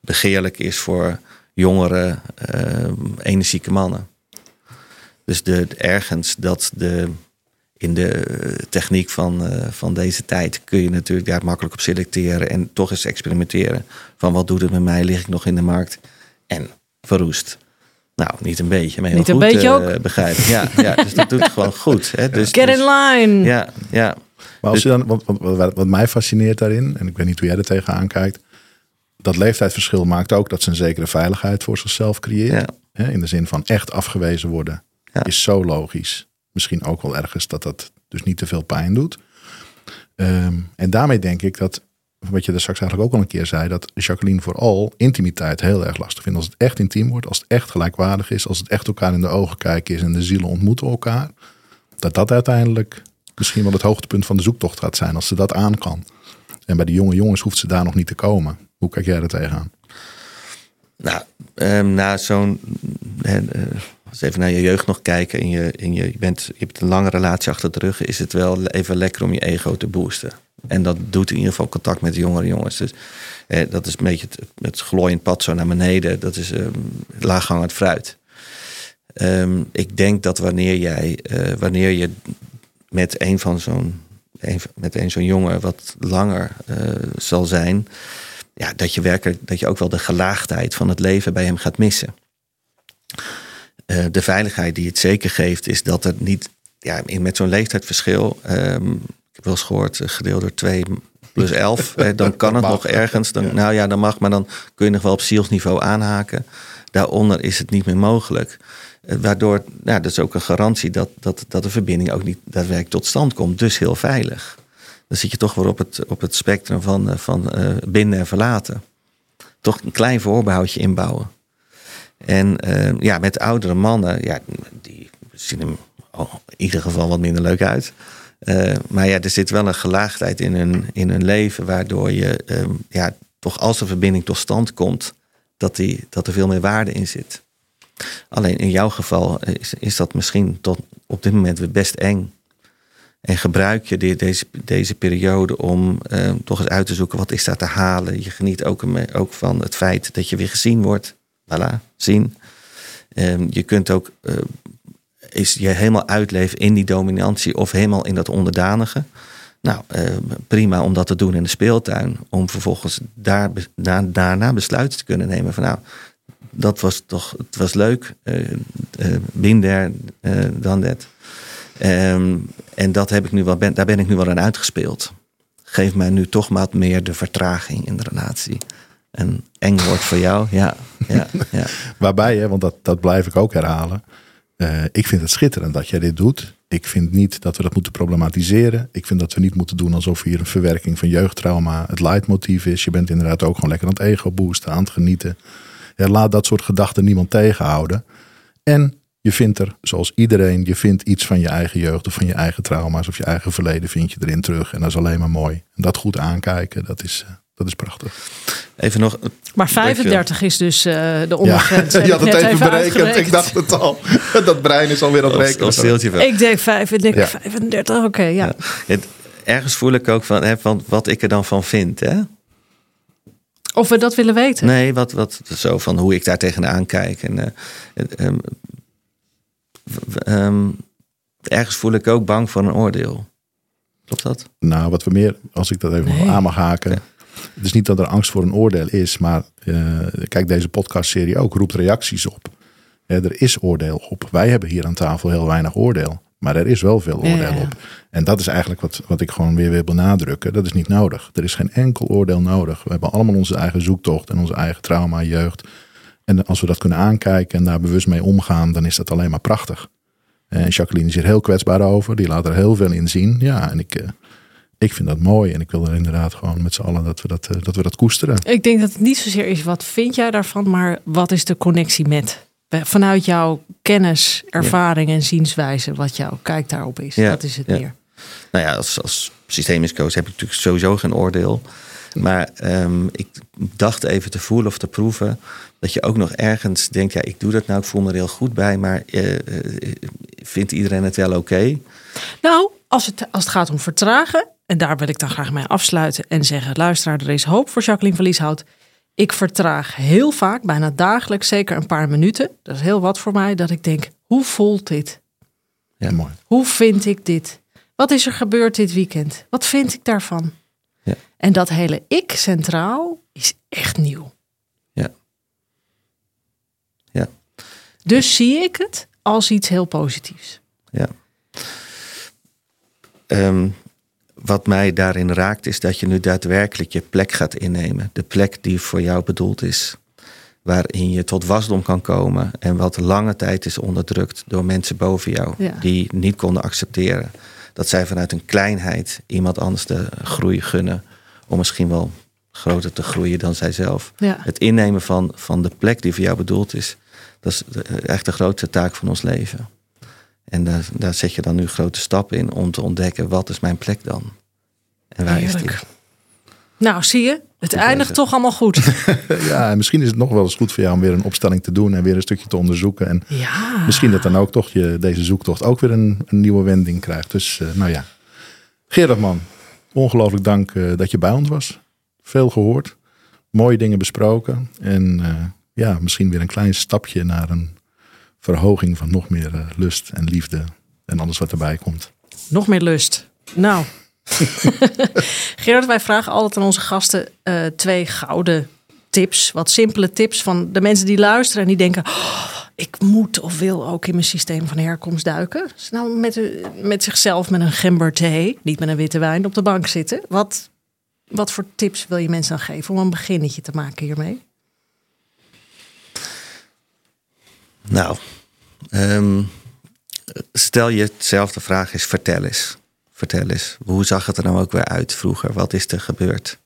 Speaker 3: begeerlijk is voor jongere, ehm, energieke mannen. Dus de, ergens dat de, in de eh, techniek van, eh, van deze tijd kun je natuurlijk daar makkelijk op selecteren en toch eens experimenteren. Van wat doet het met mij? Lig ik nog in de markt? En verroest. Nou, niet een beetje, maar heel
Speaker 1: Niet een
Speaker 3: goed
Speaker 1: beetje
Speaker 3: eh,
Speaker 1: ook?
Speaker 3: begrijp ik. Ja, ja, dus dat doet het gewoon goed. Hè? Dus,
Speaker 1: Get
Speaker 3: dus-
Speaker 1: in line!
Speaker 3: Ja, ja.
Speaker 2: Maar als je dan, wat, wat, mij fascineert daarin, en ik weet niet hoe jij er tegenaan kijkt, dat leeftijdsverschil maakt ook dat ze een zekere veiligheid voor zichzelf creëren. Hè, in de zin van echt afgewezen worden
Speaker 3: Ja.
Speaker 2: is zo logisch. Misschien ook wel ergens dat dat dus niet te veel pijn doet. Ehm, en daarmee denk ik dat, wat je er straks eigenlijk ook al een keer zei, dat Jacqueline vooral intimiteit heel erg lastig vindt. Als het echt intiem wordt, als het echt gelijkwaardig is, als het echt elkaar in de ogen kijken is en de zielen ontmoeten elkaar, dat dat uiteindelijk misschien wel het hoogtepunt van de zoektocht gaat zijn als ze dat aan kan. En bij de jonge jongens hoeft ze daar nog niet te komen. Hoe kijk jij er tegenaan?
Speaker 3: Nou, ehm, na zo'n. eh, als even naar je jeugd nog kijken en je, en je, je, bent, je hebt een lange relatie achter de rug, is het wel even lekker om je ego te boosten. En dat doet in ieder geval contact met de jongere jongens. Dus eh, dat is een beetje het, het glooiend pad zo naar beneden. Dat is ehm laaghangend fruit. Ehm, ik denk dat wanneer jij, eh, wanneer je met een van zo'n, met een zo'n jongen wat langer eh, zal zijn, ja, dat je werkelijk, dat je ook wel de gelaagdheid van het leven bij hem gaat missen. Eh, de veiligheid die het zeker geeft, is dat er niet, ja, in, met zo'n leeftijdsverschil, ehm, ik heb wel eens gehoord, eh, gedeeld door 2 plus 11, eh, dan kan het
Speaker 2: mag.
Speaker 3: nog ergens. Dan, Nou ja, dan mag, maar dan kun je nog wel op zielsniveau aanhaken. Daaronder is het niet meer mogelijk. Eh, Waardoor, ja, dat is ook een garantie dat, dat, dat de verbinding ook niet daadwerkelijk tot stand komt. Dus heel veilig. Dan zit je toch weer op het, op het spectrum van, van eh, binden en verlaten. Toch een klein voorbehoudje inbouwen. En eh, ja, met oudere mannen, ja, die zien al in ieder geval wat minder leuk uit. Eh, maar ja, er zit wel een gelaagdheid in hun, in hun leven, waardoor je ehm, ja, toch als een verbinding tot stand komt, dat, die, dat er veel meer waarde in zit. Alleen in jouw geval is, is dat misschien tot op dit moment weer best eng. En gebruik je deze, deze periode om toch eens uit te zoeken wat is daar te halen. Je geniet ook, ook van het feit dat je weer gezien wordt. Voilà, zien. Ehm, je kunt ook eh, is je helemaal uitleven in die dominantie of helemaal in dat onderdanige. Nou, eh, prima om dat te doen in de speeltuin. Om vervolgens daar, daarna besluiten te kunnen nemen van nou, dat was toch, het was leuk. eh eh, eh, done that. Ehm, en dat heb ik nu wel, daar ben ik nu wel aan uitgespeeld. Geef mij nu toch maar meer de vertraging in de relatie. Een eng woord voor jou, ja. Ja.
Speaker 2: Waarbij, hè, want dat, dat blijf ik ook herhalen. eh, ik vind het schitterend dat jij dit doet. Ik vind niet dat we dat moeten problematiseren. Ik vind dat we niet moeten doen alsof hier een verwerking van jeugdtrauma het leidmotief is. Je bent inderdaad ook gewoon lekker aan het ego boosten, aan het genieten. Ja, laat dat soort gedachten niemand tegenhouden. En je vindt er, zoals iedereen, je vindt iets van je eigen jeugd of van je eigen trauma's of je eigen verleden vind je erin terug. En dat is alleen maar mooi. En dat goed aankijken, dat is, eh, dat is prachtig.
Speaker 3: Even nog,
Speaker 1: Maar 35 is dus eh, de ondergrens.
Speaker 2: Je had het
Speaker 1: net
Speaker 2: even berekend. Ik dacht het al. Dat brein is alweer aan het
Speaker 3: of,
Speaker 2: rekenen.
Speaker 3: of steeltje wel.
Speaker 1: Ik denk 35,
Speaker 2: Ja.
Speaker 1: 35 oké, ja.
Speaker 3: Het, ergens voel ik ook van, hè, van wat ik er dan van vind. Hè?
Speaker 1: Of we dat willen weten.
Speaker 3: Nee, wat, wat zo van hoe ik daar tegenaan kijk. En, eh, ehm, ehm, ergens voel ik ook bang voor een oordeel. Klopt dat?
Speaker 2: Nou, wat we meer, als ik dat even
Speaker 1: Nee.
Speaker 2: aan mag haken. Het is niet dat er angst voor een oordeel is, maar eh, kijk, deze podcastserie ook roept reacties op. Eh, er is oordeel op. Wij hebben hier aan tafel heel weinig oordeel. Maar er is wel veel oordeel
Speaker 1: ja, ja.
Speaker 2: op. En dat is eigenlijk wat, wat ik gewoon weer wil benadrukken. Dat is niet nodig. Er is geen enkel oordeel nodig. We hebben allemaal onze eigen zoektocht en onze eigen trauma, jeugd. En als we dat kunnen aankijken en daar bewust mee omgaan, dan is dat alleen maar prachtig. En Jacqueline is hier heel kwetsbaar over. Die laat er heel veel in zien. Ja, en ik, eh, ik vind dat mooi. En ik wil er inderdaad gewoon met z'n allen dat we dat, eh, dat we dat koesteren.
Speaker 1: Ik denk dat het niet zozeer is wat vind jij daarvan, maar wat is de connectie met? Vanuit jouw kennis, ervaring en zienswijze, wat jouw kijk daarop is.
Speaker 3: Ja,
Speaker 1: dat is het
Speaker 3: ja.
Speaker 1: meer.
Speaker 3: Nou ja, als, als systemisch coach heb ik natuurlijk sowieso geen oordeel. Maar ehm, ik dacht even te voelen of te proeven dat je ook nog ergens denkt, ja, ik doe dat nou, ik voel me er heel goed bij, maar eh, eh, vindt iedereen het wel oké?
Speaker 1: Nou, als het, als het gaat om vertragen, en daar wil ik dan graag mee afsluiten en zeggen: luisteraar, er is hoop voor Jacqueline van Lieshout. Ik vertraag heel vaak, bijna dagelijks, zeker een paar minuten. Dat is heel wat voor mij, dat ik denk: hoe voelt dit?
Speaker 3: Ja.
Speaker 2: Mooi.
Speaker 1: Hoe vind ik dit? Wat is er gebeurd dit weekend? Wat vind ik daarvan?
Speaker 3: Ja.
Speaker 1: En dat hele ik centraal is echt nieuw. Dus zie ik het als iets heel positiefs.
Speaker 3: Ja. Ehm, wat mij daarin raakt is dat je nu daadwerkelijk je plek gaat innemen. De plek die voor jou bedoeld is. Waarin je tot wasdom kan komen. En wat lange tijd is onderdrukt door mensen boven jou.
Speaker 1: Ja.
Speaker 3: Die niet konden accepteren. Dat zij vanuit een kleinheid iemand anders de groei gunnen. Om misschien wel groter te groeien dan zijzelf.
Speaker 1: Ja.
Speaker 3: Het innemen van, van de plek die voor jou bedoeld is. Dat is echt de grootste taak van ons leven. En daar, daar zet je dan nu grote stappen in om te ontdekken wat is mijn plek dan? En waar is die?
Speaker 1: Heerlijk. Nou, zie je, het
Speaker 3: Goed
Speaker 1: eindigt
Speaker 3: bezig.
Speaker 1: toch allemaal goed.
Speaker 2: Ja, en misschien is het nog wel eens goed voor jou om weer een opstelling te doen en weer een stukje te onderzoeken. En
Speaker 1: Ja.
Speaker 2: misschien dat dan ook toch je, deze zoektocht ook weer een, een nieuwe wending krijgt. Dus eh, nou ja. Gerard man, ongelooflijk dank eh, dat je bij ons was. Veel gehoord, mooie dingen besproken. En eh, ja, misschien weer een klein stapje naar een verhoging van nog meer eh, lust en liefde en alles wat erbij komt.
Speaker 1: Nog meer lust. Nou. Gerard, wij vragen altijd aan onze gasten eh, twee gouden tips. Wat simpele tips van de mensen die luisteren en die denken... "Oh, ik moet of wil ook in mijn systeem van herkomst duiken. Dus nou met, u- met zichzelf met een gember thee, niet met een witte wijn, op de bank zitten. Wat, wat voor tips wil je mensen dan geven om een beginnetje te maken hiermee?
Speaker 3: Nou, ehm, stel je zelf de vraag is, vertel eens. Vertel eens, hoe zag het er nou ook weer uit vroeger? Wat is er gebeurd?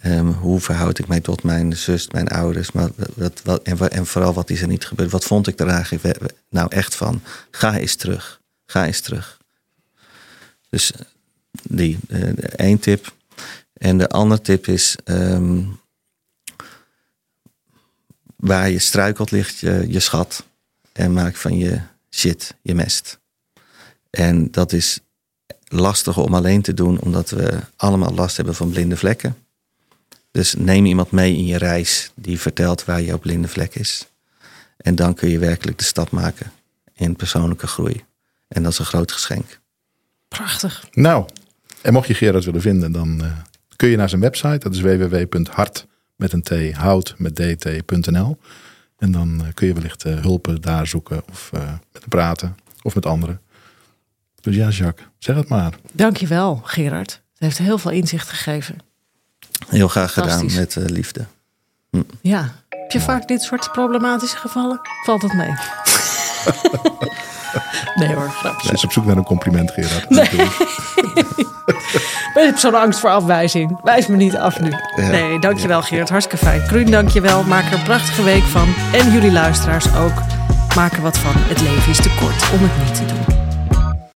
Speaker 3: Ehm, hoe verhoud ik mij tot mijn zus, mijn ouders? Maar wat, wat, en, vooral, wat is er niet gebeurd? Wat vond ik er eigenlijk nou echt van? Ga eens terug. Ga eens terug. Dus eh, die, eh, één tip. En de andere tip is... ehm, waar je struikelt ligt je, je schat. En maak van je shit je mest. En dat is lastig om alleen te doen, omdat we allemaal last hebben van blinde vlekken. Dus neem iemand mee in je reis die vertelt waar jouw blinde vlek is. En dan kun je werkelijk de stap maken in persoonlijke groei. En dat is een groot geschenk.
Speaker 1: Prachtig.
Speaker 2: Nou, en mocht je Gerard willen vinden, dan eh, kun je naar zijn website. Dat is www.hart met een t hout met dt.nl. En dan eh, kun je wellicht eh, hulpen daar zoeken of eh, met praten of met anderen. Dus ja, Jacques, zeg het maar.
Speaker 1: Dankjewel, Gerard. Het heeft heel veel inzicht gegeven.
Speaker 3: Heel graag gedaan met liefde.
Speaker 1: Ja. Heb je vaak dit soort problematische gevallen? Valt het mee? nee hoor, grapje.
Speaker 2: Ze is op zoek naar een compliment, Gerard.
Speaker 1: Ik heb zo'n angst voor afwijzing. Wijs me niet af nu. Nee, dankjewel Gerard. Hartstikke fijn. Kruun, dankjewel. Maak er een prachtige week van. En jullie luisteraars ook. Maak er wat van. Het leven is te kort om het niet te doen.